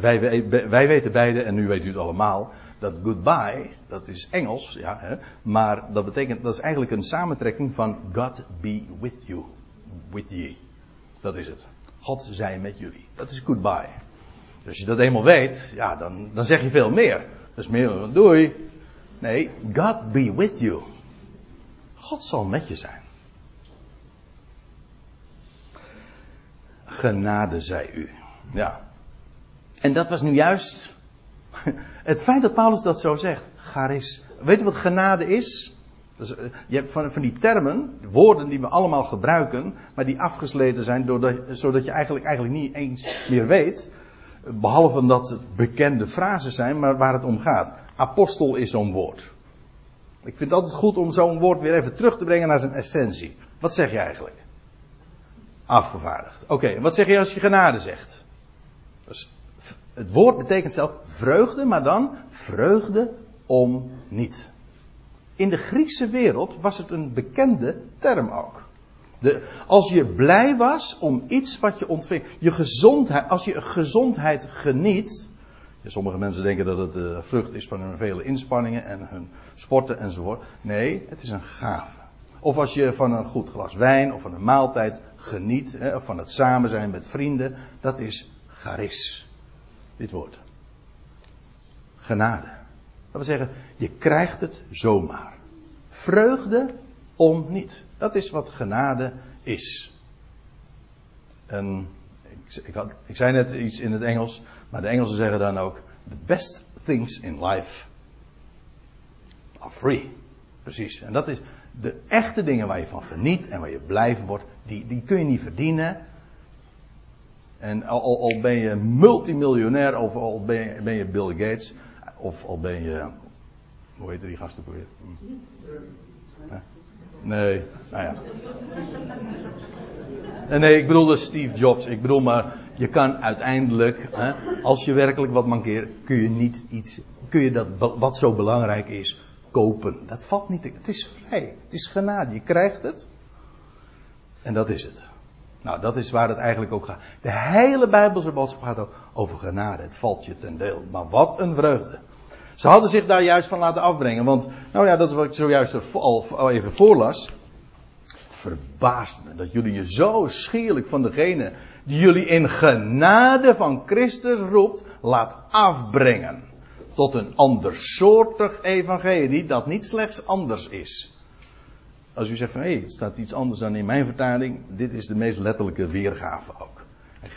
wij, wij, wij weten beide, en nu weet u het allemaal, dat goodbye, dat is Engels, ja, hè, maar dat betekent, dat is eigenlijk een samentrekking van God be with you. With ye. Dat is het. God zij met jullie. Dat is goodbye. Dus als je dat eenmaal weet, ja, dan, dan zeg je veel meer. Dat is meer dan doei. Nee, God be with you. God zal met je zijn. Genade zij u. Ja. En dat was nu juist het feit dat Paulus dat zo zegt. Charis. Weet je wat genade is? Dus, je hebt van, van die termen, woorden die we allemaal gebruiken, maar die afgesleten zijn zodat je eigenlijk, eigenlijk niet eens meer weet. Behalve dat het bekende frases zijn, maar waar het om gaat. Apostel is zo'n woord. Ik vind het altijd goed om zo'n woord weer even terug te brengen naar zijn essentie. Wat zeg je eigenlijk? Afgevaardigd. Oké, wat zeg je als je genade zegt? Dus het woord betekent zelf vreugde, maar dan vreugde om niet. In de Griekse wereld was het een bekende term ook. De, als je blij was om iets wat je ontving, je gezondheid, als je gezondheid geniet. Sommige mensen denken dat het de vrucht is van hun vele inspanningen en hun sporten enzovoort. Nee, het is een gave. Of als je van een goed glas wijn of van een maaltijd geniet, hè, of van het samen zijn met vrienden, dat is charis. Dit woord. Genade. Dat wil zeggen, je krijgt het zomaar. Vreugde om niet. Dat is wat genade is. En ik, ik, had, ik zei net iets in het Engels, maar de Engelsen zeggen dan ook: The best things in life are free. Precies. En dat is de echte dingen waar je van geniet en waar je blij van wordt, die, die kun je niet verdienen. En al, al, ben je multimiljonair, of al ben je, Bill Gates, of al ben je. Hoe heet die gasten weer? Nee, nou ja. Nee, ik bedoelde Steve Jobs. Ik bedoel maar, je kan uiteindelijk, hè, als je werkelijk wat mankeert, kun je niet iets, kun je dat wat zo belangrijk is, kopen. Dat valt niet. Het is vrij. Het is genade. Je krijgt het. En dat is het. Nou, dat is waar het eigenlijk ook gaat. De hele Bijbelse boodschap gaat over genade. Het valt je ten deel. Maar wat een vreugde. Ze hadden zich daar juist van laten afbrengen. Want, nou ja, dat is wat ik zojuist al, al even voorlas. Het verbaast me dat jullie je zo schierlijk van degene die jullie in genade van Christus roept, laat afbrengen. Tot een andersoortig evangelie dat niet slechts anders is. Als u zegt van hé, het staat iets anders dan in mijn vertaling, dit is de meest letterlijke weergave ook.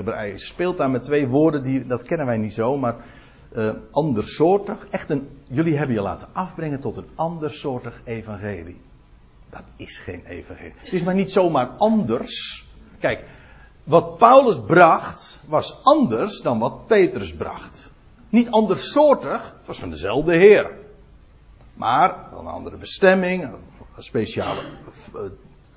Hij speelt daar met twee woorden, die, dat kennen wij niet zo, maar uh, andersoortig. Echt een, jullie hebben je laten afbrengen tot een andersoortig evangelie. Dat is geen evangelie. Het is maar niet zomaar anders. Kijk, wat Paulus bracht was anders dan wat Petrus bracht. Niet andersoortig, het was van dezelfde Heer. Maar een andere bestemming, een speciale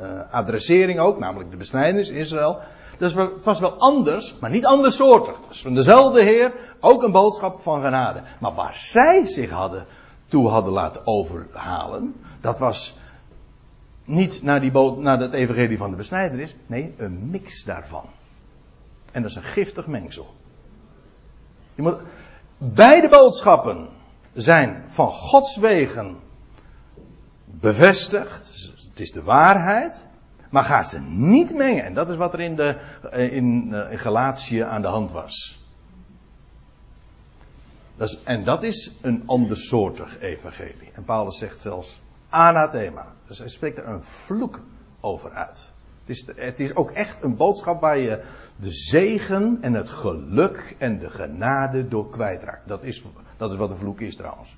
uh, adressering ook, namelijk de besnijdenis Israël. Dus het was wel anders, maar niet andersoortig. Het was van dezelfde Heer, ook een boodschap van genade. Maar waar zij zich hadden, toe hadden laten overhalen, dat was niet naar, die naar het evangelie van de besnijdenis, nee, een mix daarvan. En dat is een giftig mengsel. Je moet, beide boodschappen zijn van Gods wegen bevestigd. Het is de waarheid. Maar ga ze niet mengen. En dat is wat er in, de, in, eh, in Galatië aan de hand was. Dat is, en dat is een andersoortig evangelie. En Paulus zegt zelfs anathema. Dus hij spreekt er een vloek over uit. Het is, het is ook echt een boodschap waar je de zegen en het geluk en de genade door kwijtraakt. Dat is, dat is wat een vloek is trouwens.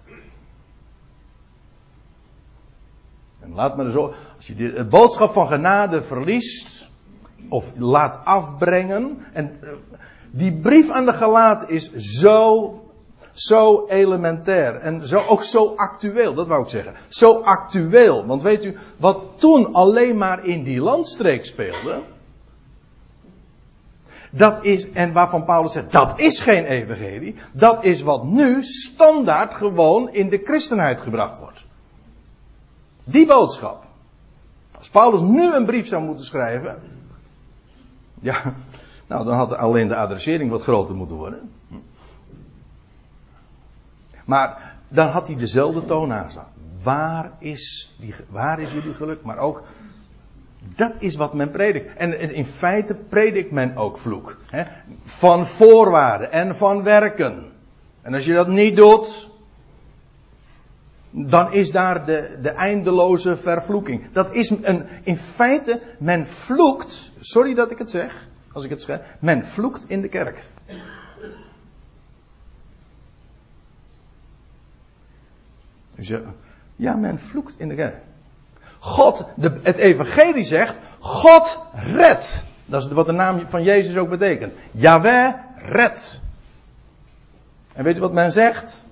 En laat me er zo, als je de boodschap van genade verliest, of laat afbrengen, en eh, die brief aan de gelaat is zo, zo elementair en zo, ook zo actueel, dat wou ik zeggen. Zo actueel, want weet u, wat toen alleen maar in die landstreek speelde, dat is, en waarvan Paulus zegt, dat is geen evangelie, dat is wat nu standaard gewoon in de christenheid gebracht wordt. Die boodschap. Als Paulus nu een brief zou moeten schrijven. Ja, nou dan had alleen de adressering wat groter moeten worden. Maar dan had hij dezelfde toon aanstaan. Waar is, die, waar is jullie geluk? Maar ook, dat is wat men predikt. En in feite predikt men ook vloek. Hè? Van voorwaarden en van werken. En als je dat niet doet, dan is daar de, de eindeloze vervloeking. Dat is een, in feite, men vloekt, sorry dat ik het zeg, als ik het zeg, men vloekt in de kerk. Ja, men vloekt in de kerk. God, de, het evangelie zegt, God redt. Dat is wat de naam van Jezus ook betekent. Yahweh redt. En weet u wat men zegt?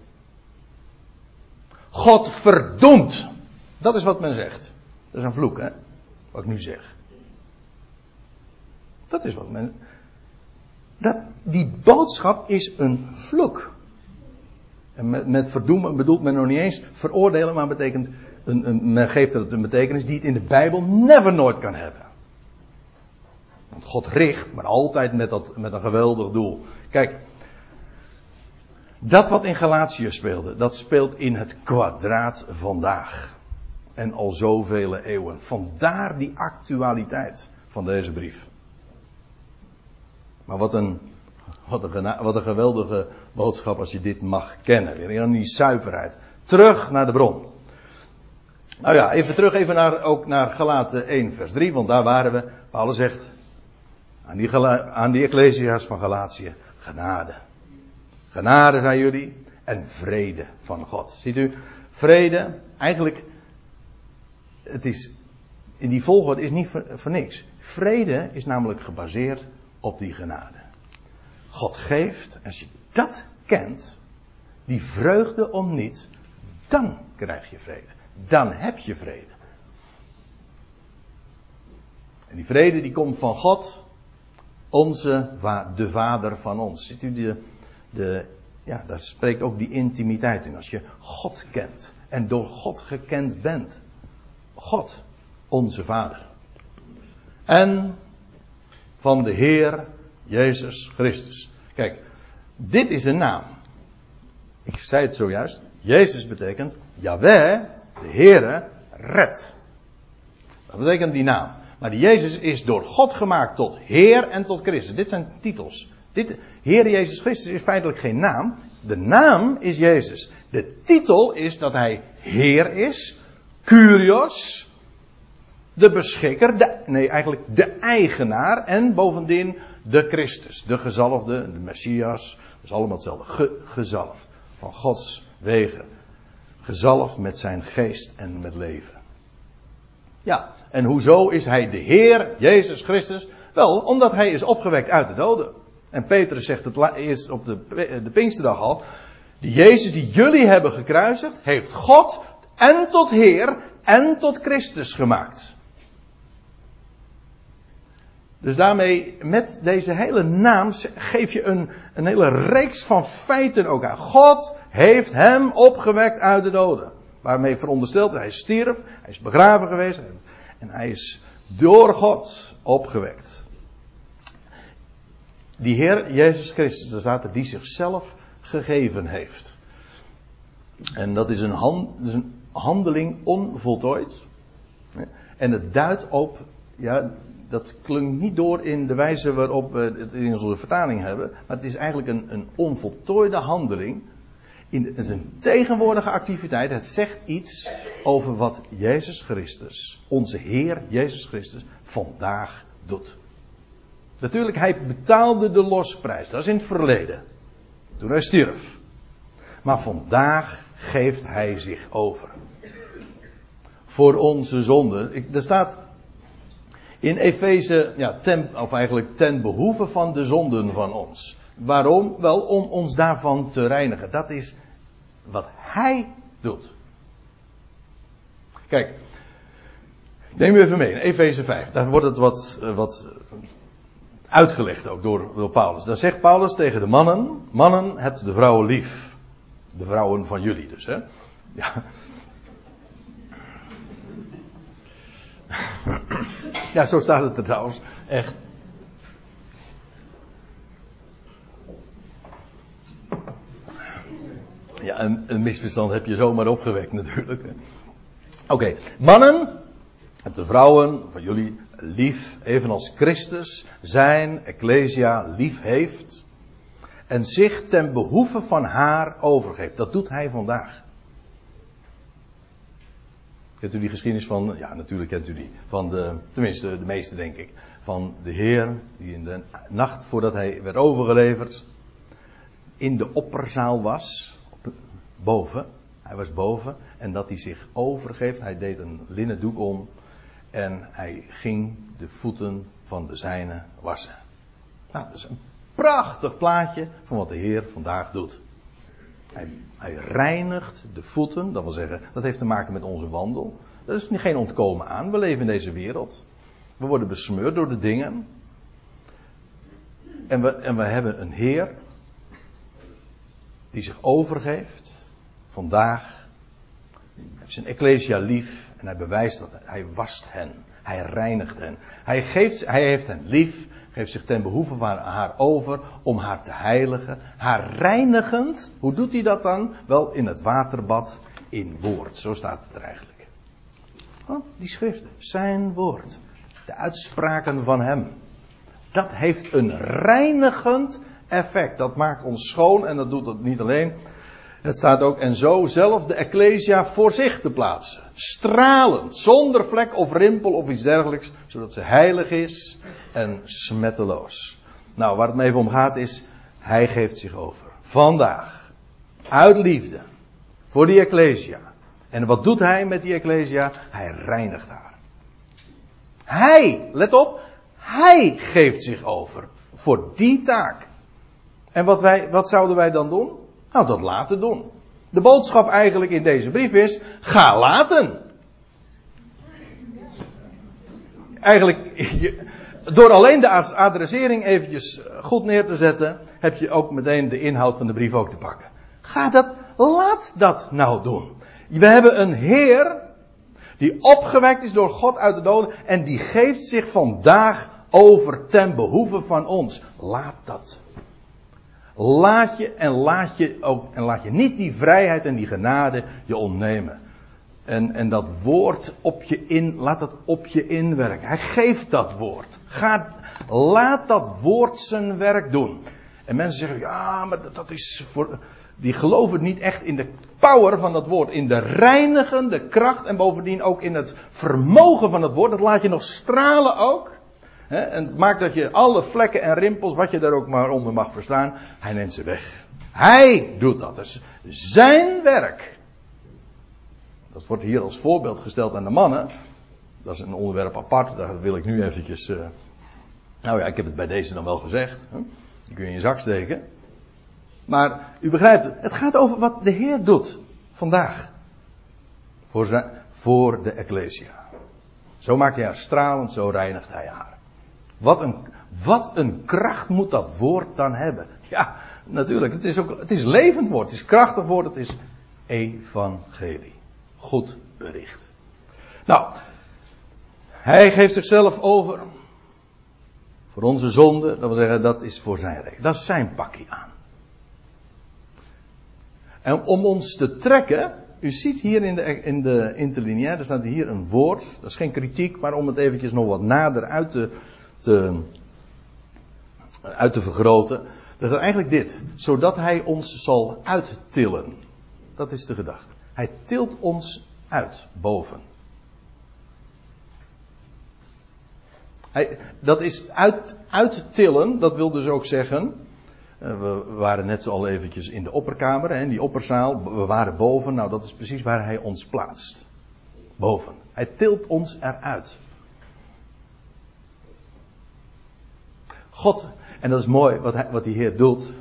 God verdoemt. Dat is wat men zegt. Dat is een vloek, hè? Wat ik nu zeg. Dat is wat men. Dat, die boodschap is een vloek. En met, met verdoemen bedoelt men nog niet eens veroordelen, maar betekent. Een, een, men geeft het een betekenis die het in de Bijbel never nooit kan hebben. Want God richt, maar altijd met, dat, met een geweldig doel. Kijk, dat wat in Galatië speelde, dat speelt in het kwadraat vandaag. En al zoveel eeuwen. Vandaar die actualiteit van deze brief. Maar wat een, wat een, wat een geweldige boodschap als je dit mag kennen. Weer in die zuiverheid. Terug naar de bron. Nou ja, even terug even naar, ook naar Galaten 1 vers 3, want daar waren we. Paulus zegt aan die, aan die Ecclesia's van Galatië, genade. Genade zijn jullie en vrede van God. Ziet u, vrede, eigenlijk, het is, in die volgorde is niet voor, voor niks. Vrede is namelijk gebaseerd op die genade. God geeft, als je dat kent, die vreugde om niet, dan krijg je vrede. Dan heb je vrede. En die vrede die komt van God, onze, de Vader van ons. Ziet u de, de, ja, daar spreekt ook die intimiteit in. Als je God kent en door God gekend bent. God, onze Vader. En van de Heer Jezus Christus. Kijk, dit is een naam. Ik zei het zojuist. Jezus betekent Yahweh, de Heere, red. Dat betekent die naam. Maar Jezus is door God gemaakt tot Heer en tot Christus. Dit zijn titels. Dit, Heer Jezus Christus is feitelijk geen naam. De naam is Jezus. De titel is dat hij Heer is. Curios. De beschikker. De, nee, eigenlijk de eigenaar. En bovendien de Christus. De gezalfde. De Messias. Dat is allemaal hetzelfde. Ge, gezalfd. Van Gods wegen. Gezalfd met zijn geest en met leven. Ja, en hoezo is hij de Heer, Jezus Christus? Wel, omdat hij is opgewekt uit de doden. En Petrus zegt het eerst op de, de Pinksterdag al. Die Jezus die jullie hebben gekruisigd, heeft God en tot Heer en tot Christus gemaakt. Dus daarmee, met deze hele naam, geef je een, een hele reeks van feiten ook aan. God heeft hem opgewekt uit de doden. Waarmee verondersteld, hij stierf, hij is begraven geweest en hij is door God opgewekt. Die Heer Jezus Christus, daar staat die zichzelf gegeven heeft. En dat is een, hand, is een handeling onvoltooid. En het duidt op, ja, dat klinkt niet door in de wijze waarop we het in onze vertaling hebben, maar het is eigenlijk een, een onvoltooide handeling in zijn tegenwoordige activiteit. Het zegt iets over wat Jezus Christus, onze Heer Jezus Christus, vandaag doet. Natuurlijk, hij betaalde de losprijs. Dat is in het verleden. Toen hij stierf. Maar vandaag geeft hij zich over. Voor onze zonden. Er staat in Efeze, ja, ten, of eigenlijk ten behoeve van de zonden van ons. Waarom? Wel om ons daarvan te reinigen. Dat is wat hij doet. Kijk, neem u even mee Efeze 5. Daar wordt het wat, eh, wat uitgelegd ook door, Paulus. Dan zegt Paulus tegen de mannen: Mannen, hebt de vrouwen lief. De vrouwen van jullie dus, hè? Ja. Ja, zo staat het er trouwens. Echt. Ja, een, een misverstand heb je zomaar opgewekt natuurlijk. Oké, mannen, heb de vrouwen van jullie lief, evenals Christus zijn Ecclesia lief heeft en zich ten behoeve van haar overgeeft. Dat doet hij vandaag. Kent u die geschiedenis van, ja natuurlijk kent u die, van de, tenminste de meeste denk ik, van de Heer die in de nacht voordat hij werd overgeleverd in de opperzaal was, boven, hij was boven en dat hij zich overgeeft, hij deed een linnen doek om en hij ging de voeten van de zijnen wassen. Nou, dat is een prachtig plaatje van wat de Heer vandaag doet. Hij, hij, reinigt de voeten, dat wil zeggen, dat heeft te maken met onze wandel. Dat is geen ontkomen aan. We leven in deze wereld. We worden besmeurd door de dingen. En we, en we hebben een Heer die zich overgeeft. Vandaag heeft zijn Ecclesia lief en hij bewijst dat. Hij wast hen. Hij reinigt hen. Hij, geeft, hij heeft hen lief geeft zich ten behoeve van haar over om haar te heiligen. Haar reinigend. Hoe doet hij dat dan? Wel in het waterbad in woord. Zo staat het er eigenlijk. Oh, die schriften. Zijn woord. De uitspraken van hem. Dat heeft een reinigend effect. Dat maakt ons schoon en dat doet het niet alleen. Het staat ook, en zo zelf de Ecclesia voor zich te plaatsen. Stralend, zonder vlek of rimpel of iets dergelijks, zodat ze heilig is en smetteloos. Nou, waar het me even om gaat is, hij geeft zich over. Vandaag. Uit liefde. Voor die Ecclesia. En wat doet hij met die Ecclesia? Hij reinigt haar. Hij, let op, hij geeft zich over. Voor die taak. En wat, wij, wat zouden wij dan doen? Nou, dat laten doen. De boodschap eigenlijk in deze brief is: ga laten. Eigenlijk, door alleen de adressering eventjes goed neer te zetten, heb je ook meteen de inhoud van de brief ook te pakken. Ga dat, laat dat nou doen. We hebben een Heer die opgewekt is door God uit de doden en die geeft zich vandaag over ten behoeve van ons. Laat dat Laat je en laat je ook, en laat je niet die vrijheid en die genade je ontnemen. En, en dat woord op je in, laat dat op je inwerken. Hij geeft dat woord. Ga, laat dat woord zijn werk doen. En mensen zeggen, ja, maar dat, dat is voor, die geloven niet echt in de power van dat woord. In de reinigende kracht en bovendien ook in het vermogen van het woord. Dat laat je nog stralen ook en het maakt dat je alle vlekken en rimpels, wat je daar ook maar onder mag verstaan, hij neemt ze weg. Hij doet dat. Dus zijn werk. Dat wordt hier als voorbeeld gesteld aan de mannen. Dat is een onderwerp apart, daar wil ik nu eventjes. Uh, nou ja, ik heb het bij deze dan wel gezegd. Die kun je in je zak steken. Maar u begrijpt het, het gaat over wat de Heer doet vandaag. Voor, zijn, voor de Ecclesia. Zo maakt hij haar stralend, zo reinigt hij haar. Wat een, wat een kracht moet dat woord dan hebben. Ja, natuurlijk. Het is, ook, het is levend woord. Het is krachtig woord. Het is evangelie. Goed bericht. Nou, hij geeft zichzelf over. Voor onze zonde. Dat wil zeggen, dat is voor zijn rekening. Dat is zijn pakje aan. En om ons te trekken. U ziet hier in de, in de interlineair, er staat hier een woord. Dat is geen kritiek, maar om het eventjes nog wat nader uit te te, uit te vergroten. Dat is eigenlijk dit. Zodat hij ons zal uittillen. Dat is de gedachte. Hij tilt ons uit, boven. Hij, dat is uit, dat wil dus ook zeggen. Eh, we waren net zo al eventjes in de opperkamer, in die opperzaal. We waren boven, nou dat is precies waar hij ons plaatst. Boven. Hij tilt ons eruit. God, en dat is mooi wat, wat die Heer doet.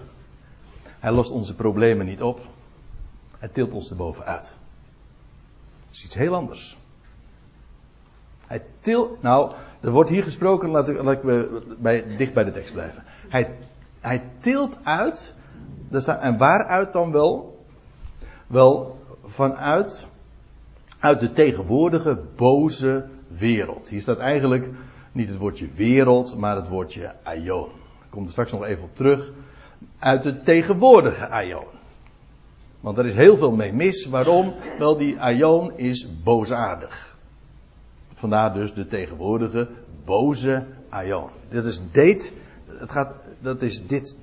Hij lost onze problemen niet op. Hij tilt ons erboven uit. Dat is iets heel anders. Hij tilt, nou, er wordt hier gesproken, laat ik, bij, dicht bij de tekst blijven. Hij, hij tilt uit, staat, en waaruit dan wel? Wel, vanuit, uit de tegenwoordige boze wereld. Hier staat eigenlijk niet het woordje wereld, maar het woordje aion. Ik kom er straks nog even op terug. Uit de tegenwoordige aion. Want er is heel veel mee mis. Waarom? Wel, die aion is boosaardig. Vandaar dus de tegenwoordige boze aion. Dit is dit, het gaat, dat is dit,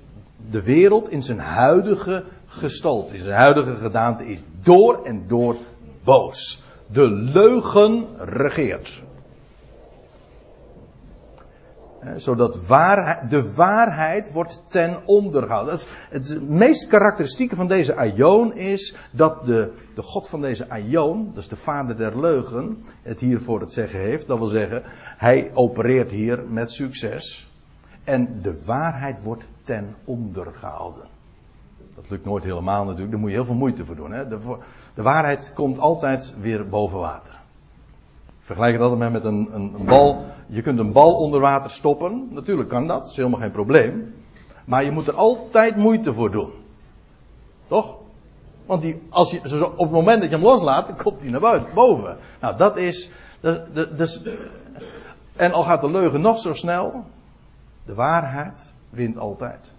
de wereld in zijn huidige gestalte, in zijn huidige gedaante is door en door boos. De leugen regeert zodat waarheid, de waarheid wordt ten onder gehouden. Het, het meest karakteristieke van deze Aion is dat de, de God van deze Aion, dus de vader der leugen, het hier voor het zeggen heeft. Dat wil zeggen, hij opereert hier met succes. En de waarheid wordt ten onder gehouden. Dat lukt nooit helemaal natuurlijk, daar moet je heel veel moeite voor doen. Hè? De waarheid komt altijd weer boven water. Vergelijk het altijd met een, een, bal. Je kunt een bal onder water stoppen. Natuurlijk kan dat, dat is helemaal geen probleem. Maar je moet er altijd moeite voor doen. Toch? Want die, als je, op het moment dat je hem loslaat, komt hij naar buiten, boven. Nou, dat is. Dus, en al gaat de leugen nog zo snel, de waarheid wint altijd.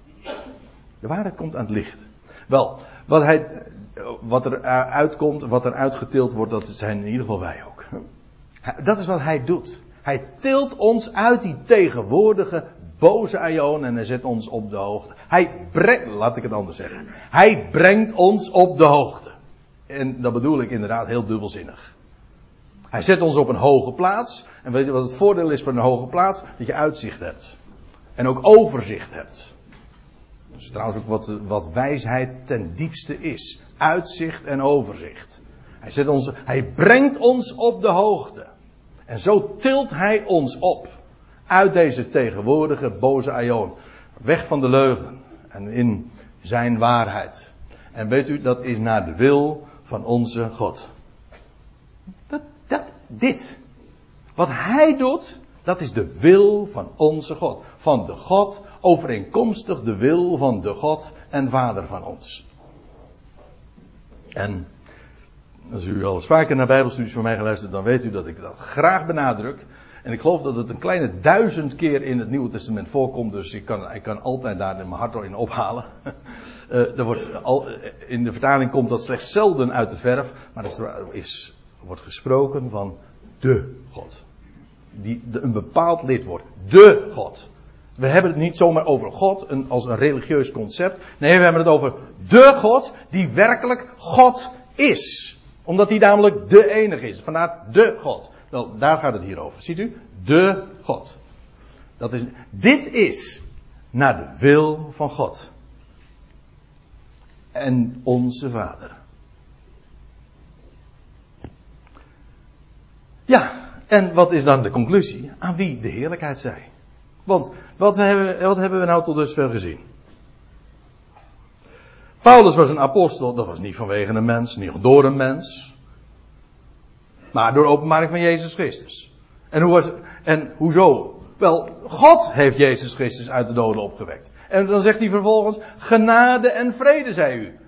De waarheid komt aan het licht. Wel, wat, hij, wat er uitkomt, wat er uitgetild wordt, dat zijn in ieder geval wij ook. Dat is wat hij doet. Hij tilt ons uit die tegenwoordige boze aion en hij zet ons op de hoogte. Hij brengt, laat ik het anders zeggen. Hij brengt ons op de hoogte. En dat bedoel ik inderdaad heel dubbelzinnig. Hij zet ons op een hoge plaats. En weet je wat het voordeel is van een hoge plaats? Dat je uitzicht hebt. En ook overzicht hebt. Dat is trouwens ook wat, wat wijsheid ten diepste is. Uitzicht en overzicht. Hij, zet ons, hij brengt ons op de hoogte. En zo tilt hij ons op. Uit deze tegenwoordige boze aion. Weg van de leugen. En in zijn waarheid. En weet u, dat is naar de wil van onze God. Dat, dat, dit. Wat hij doet, dat is de wil van onze God. Van de God, overeenkomstig de wil van de God en Vader van ons. En als u al eens vaker naar Bijbelstudies van mij geluisterd, dan weet u dat ik dat graag benadruk. En ik geloof dat het een kleine duizend keer in het Nieuwe Testament voorkomt, dus ik kan, ik kan altijd daar mijn hart in ophalen. Uh, er wordt al, in de vertaling komt dat slechts zelden uit de verf, maar er is, wordt gesproken van de God. Die een bepaald lidwoord. De God. We hebben het niet zomaar over God als een religieus concept. Nee, we hebben het over de God die werkelijk God is omdat hij namelijk de enige is. Vandaar de God. Wel, daar gaat het hier over. Ziet u? De God. Dat is, dit is naar de wil van God. En onze Vader. Ja, en wat is dan de conclusie? Aan wie de heerlijkheid zij? Want wat hebben, wat hebben we nou tot dusver gezien? Paulus was een apostel, dat was niet vanwege een mens, niet door een mens. Maar door openbaring van Jezus Christus. En, hoe was, en hoezo? Wel, God heeft Jezus Christus uit de doden opgewekt. En dan zegt hij vervolgens, genade en vrede zij u.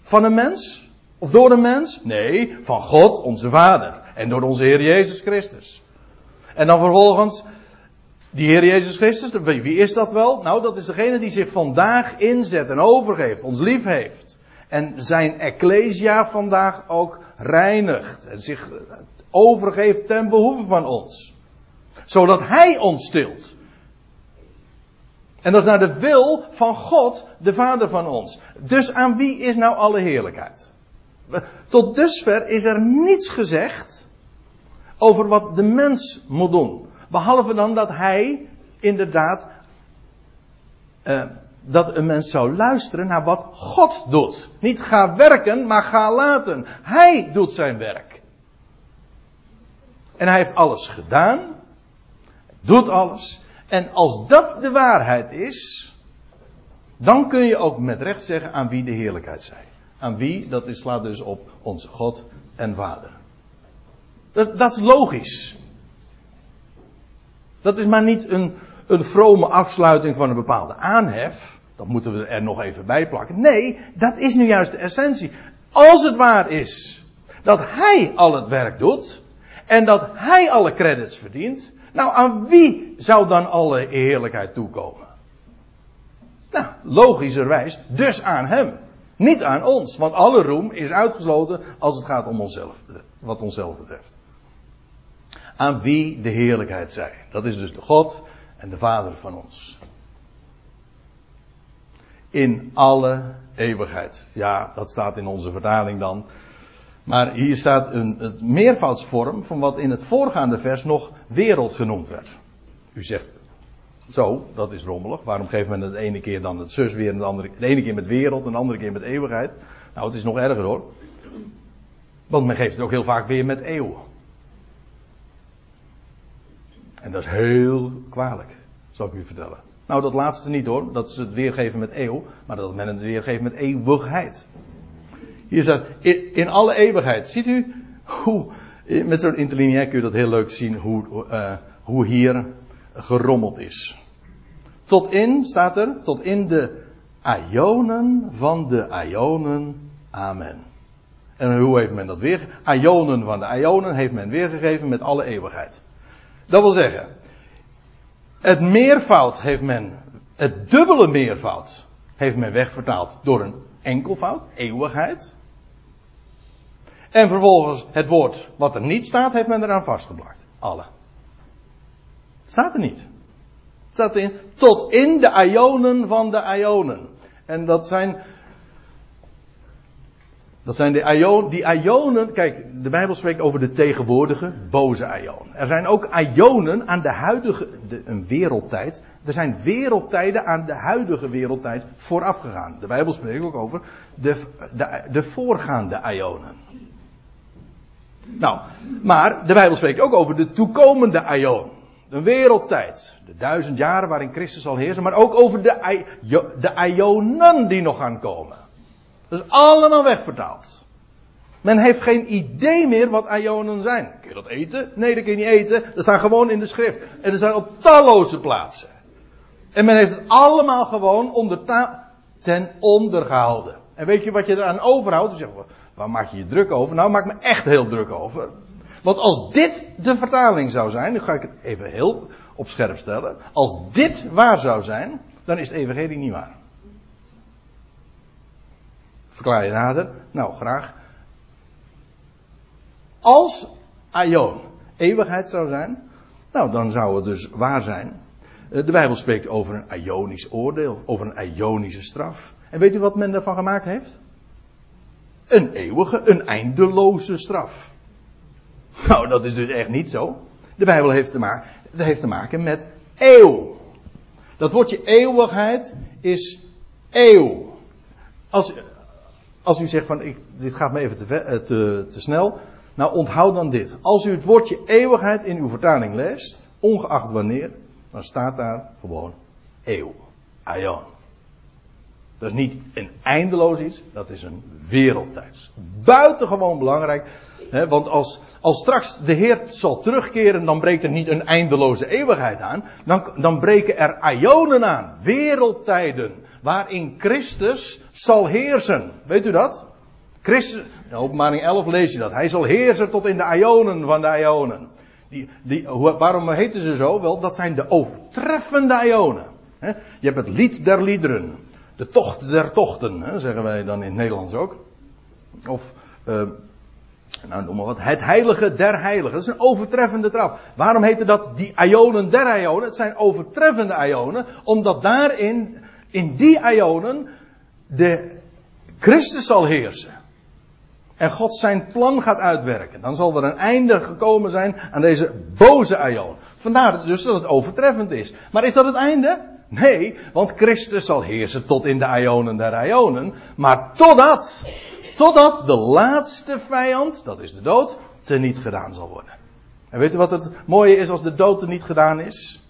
Van een mens? Of door een mens? Nee, van God, onze Vader. En door onze Heer Jezus Christus. En dan vervolgens, die Heer Jezus Christus, wie is dat wel? Nou, dat is degene die zich vandaag inzet en overgeeft, ons lief heeft. En zijn Ecclesia vandaag ook reinigt. En zich overgeeft ten behoeve van ons. Zodat Hij ons stilt. En dat is naar de wil van God, de Vader van ons. Dus aan wie is nou alle heerlijkheid? Tot dusver is er niets gezegd over wat de mens moet doen. Behalve dan dat hij inderdaad uh, dat een mens zou luisteren naar wat God doet. Niet ga werken, maar ga laten. Hij doet zijn werk. En hij heeft alles gedaan. Doet alles. En als dat de waarheid is, dan kun je ook met recht zeggen aan wie de heerlijkheid zij. Aan wie, dat slaat dus op onze God en Vader. Dat, dat is logisch. Dat is maar niet een, een vrome afsluiting van een bepaalde aanhef. Dat moeten we er nog even bij plakken. Nee, dat is nu juist de essentie. Als het waar is dat hij al het werk doet en dat hij alle credits verdient, nou aan wie zou dan alle heerlijkheid toekomen? Nou, logischerwijs, dus aan hem. Niet aan ons, want alle roem is uitgesloten als het gaat om onszelf, wat onszelf betreft. Aan wie de heerlijkheid zij. Dat is dus de God en de Vader van ons in alle eeuwigheid. Ja, dat staat in onze vertaling dan. Maar hier staat een het meervoudsvorm van wat in het voorgaande vers nog wereld genoemd werd. U zegt, zo, dat is rommelig. Waarom geeft men het ene keer dan het zus weer en de andere de ene keer met wereld en de andere keer met eeuwigheid? Nou, het is nog erger hoor. Want men geeft het ook heel vaak weer met eeuw. En dat is heel kwalijk, zal ik u vertellen. Nou, dat laatste niet hoor. Dat is het weergeven met eeuw. Maar dat men het weergeven met eeuwigheid. Hier staat, in, alle eeuwigheid. Ziet u hoe, met zo'n interlineair kun je dat heel leuk zien, hoe, uh, hoe hier gerommeld is. Tot in, staat er, tot in de aionen van de aionen. Amen. En hoe heeft men dat weer? Aionen van de aionen heeft men weergegeven met alle eeuwigheid. Dat wil zeggen, het meervoud heeft men, het dubbele meervoud heeft men wegvertaald door een enkelvoud, eeuwigheid. En vervolgens het woord wat er niet staat, heeft men eraan vastgeplakt. Alle. Het staat er niet. Het staat in, tot in de ionen van de ionen. En dat zijn dat zijn de ionen, die ionen, kijk, de Bijbel spreekt over de tegenwoordige boze ionen. Er zijn ook ionen aan de huidige, de, een wereldtijd. Er zijn wereldtijden aan de huidige wereldtijd voorafgegaan. De Bijbel spreekt ook over de, de, de voorgaande ionen. Nou, maar de Bijbel spreekt ook over de toekomende ion. De wereldtijd. De duizend jaren waarin Christus zal heersen. Maar ook over de, de die nog gaan komen. Dat is allemaal wegvertaald. Men heeft geen idee meer wat ionen zijn. Kun je dat eten? Nee, dat kun je niet eten. Dat staat gewoon in de schrift. En er zijn op talloze plaatsen. En men heeft het allemaal gewoon onder ten onder gehouden. En weet je wat je eraan overhoudt? Dan zeg waar maak je je druk over? Nou, maak me echt heel druk over. Want als dit de vertaling zou zijn, nu ga ik het even heel op scherp stellen. Als dit waar zou zijn, dan is het evangelie niet waar. Verklaar je nader? Nou, graag. Als Aion eeuwigheid zou zijn, nou dan zou het dus waar zijn. Eh, de Bijbel spreekt over een Ionisch oordeel, over een Ionische straf. En weet u wat men ervan gemaakt heeft? Een eeuwige, een eindeloze straf. Nou, dat is dus echt niet zo. De Bijbel heeft te maken, dat heeft te maken met eeuw. Dat woordje eeuwigheid is eeuw. Als, als u zegt van ik, dit gaat me even te, eh, te, te snel. Nou onthoud dan dit. Als u het woordje eeuwigheid in uw vertaling leest, ongeacht wanneer, dan staat daar gewoon eeuw. Aion. Dat is niet een eindeloos iets, dat is een wereldtijds. Buitengewoon belangrijk. Hè, want als, als straks de Heer zal terugkeren, dan breekt er niet een eindeloze eeuwigheid aan. Dan, dan breken er aionen aan. Wereldtijden waarin Christus zal heersen. Weet u dat? Christus, in openbaring 11 lees je dat. Hij zal heersen tot in de ionen van de ionen. Die, die, waarom heten ze zo? Wel, dat zijn de overtreffende ionen. Je hebt het lied der liederen. De tocht der tochten, zeggen wij dan in het Nederlands ook. Of uh, nou noem maar wat, het heilige der heiligen. Dat is een overtreffende trap. Waarom heette dat die ionen der ionen? Het zijn overtreffende ionen, omdat daarin, in die ionen, de Christus zal heersen. En God zijn plan gaat uitwerken. Dan zal er een einde gekomen zijn aan deze boze aion. Vandaar dus dat het overtreffend is. Maar is dat het einde? Nee, want Christus zal heersen tot in de ionen der ionen. Maar totdat, totdat de laatste vijand, dat is de dood, teniet gedaan zal worden. En weet u wat het mooie is als de dood teniet gedaan is?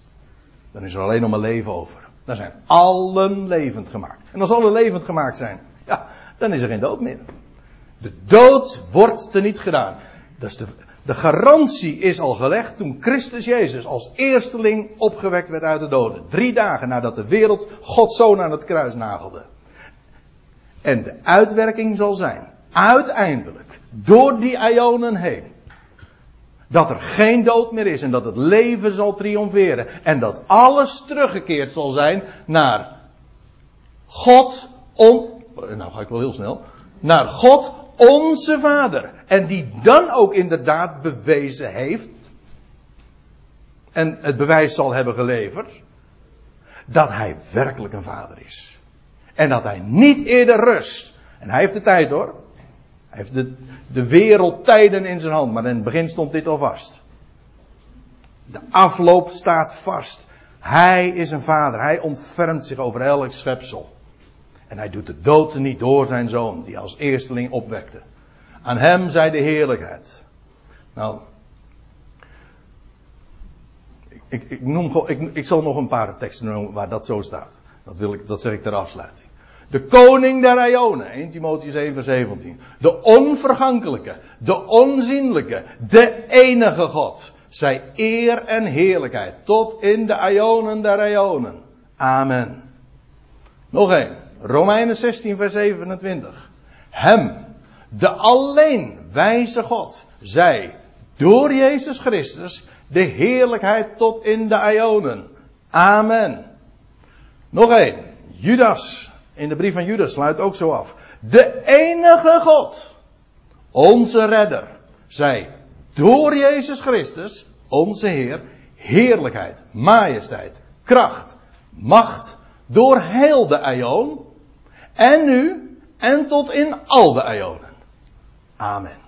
Dan is er alleen nog maar leven over. Dan zijn allen levend gemaakt. En als alle levend gemaakt zijn, ja, dan is er geen dood meer. De dood wordt teniet gedaan. Dat is de, de garantie is al gelegd toen Christus Jezus als eersteling opgewekt werd uit de doden. Drie dagen nadat de wereld Gods zoon aan het kruis nagelde. En de uitwerking zal zijn, uiteindelijk, door die ionen heen, dat er geen dood meer is en dat het leven zal triomferen. En dat alles teruggekeerd zal zijn naar God on, nou ga ik wel heel snel, naar God onze Vader. En die dan ook inderdaad bewezen heeft. En het bewijs zal hebben geleverd. Dat hij werkelijk een vader is. En dat hij niet eerder rust. En hij heeft de tijd hoor. Hij heeft de, de wereldtijden in zijn hand. Maar in het begin stond dit al vast. De afloop staat vast. Hij is een vader. Hij ontfermt zich over elk schepsel. En hij doet de dood niet door zijn zoon, die als eersteling opwekte. Aan hem zij de heerlijkheid. Nou, ik, ik, noem, ik, ik zal nog een paar teksten noemen waar dat zo staat. Dat, wil ik, dat zeg ik ter afsluiting. De koning der Ionen, 1 Timotheüs 7, 17. De onvergankelijke, de onzienlijke, de enige God. Zij eer en heerlijkheid tot in de Ionen der Ionen. Amen. Nog één. Romeinen 16, vers 27. Hem, de alleen wijze God, zij door Jezus Christus de heerlijkheid tot in de Ionen. Amen. Nog één. Judas, in de brief van Judas sluit ook zo af. De enige God, onze redder, zij door Jezus Christus, onze Heer, heerlijkheid, majesteit, kracht, macht, door heel de Ion en nu en tot in al de eonen. Amen.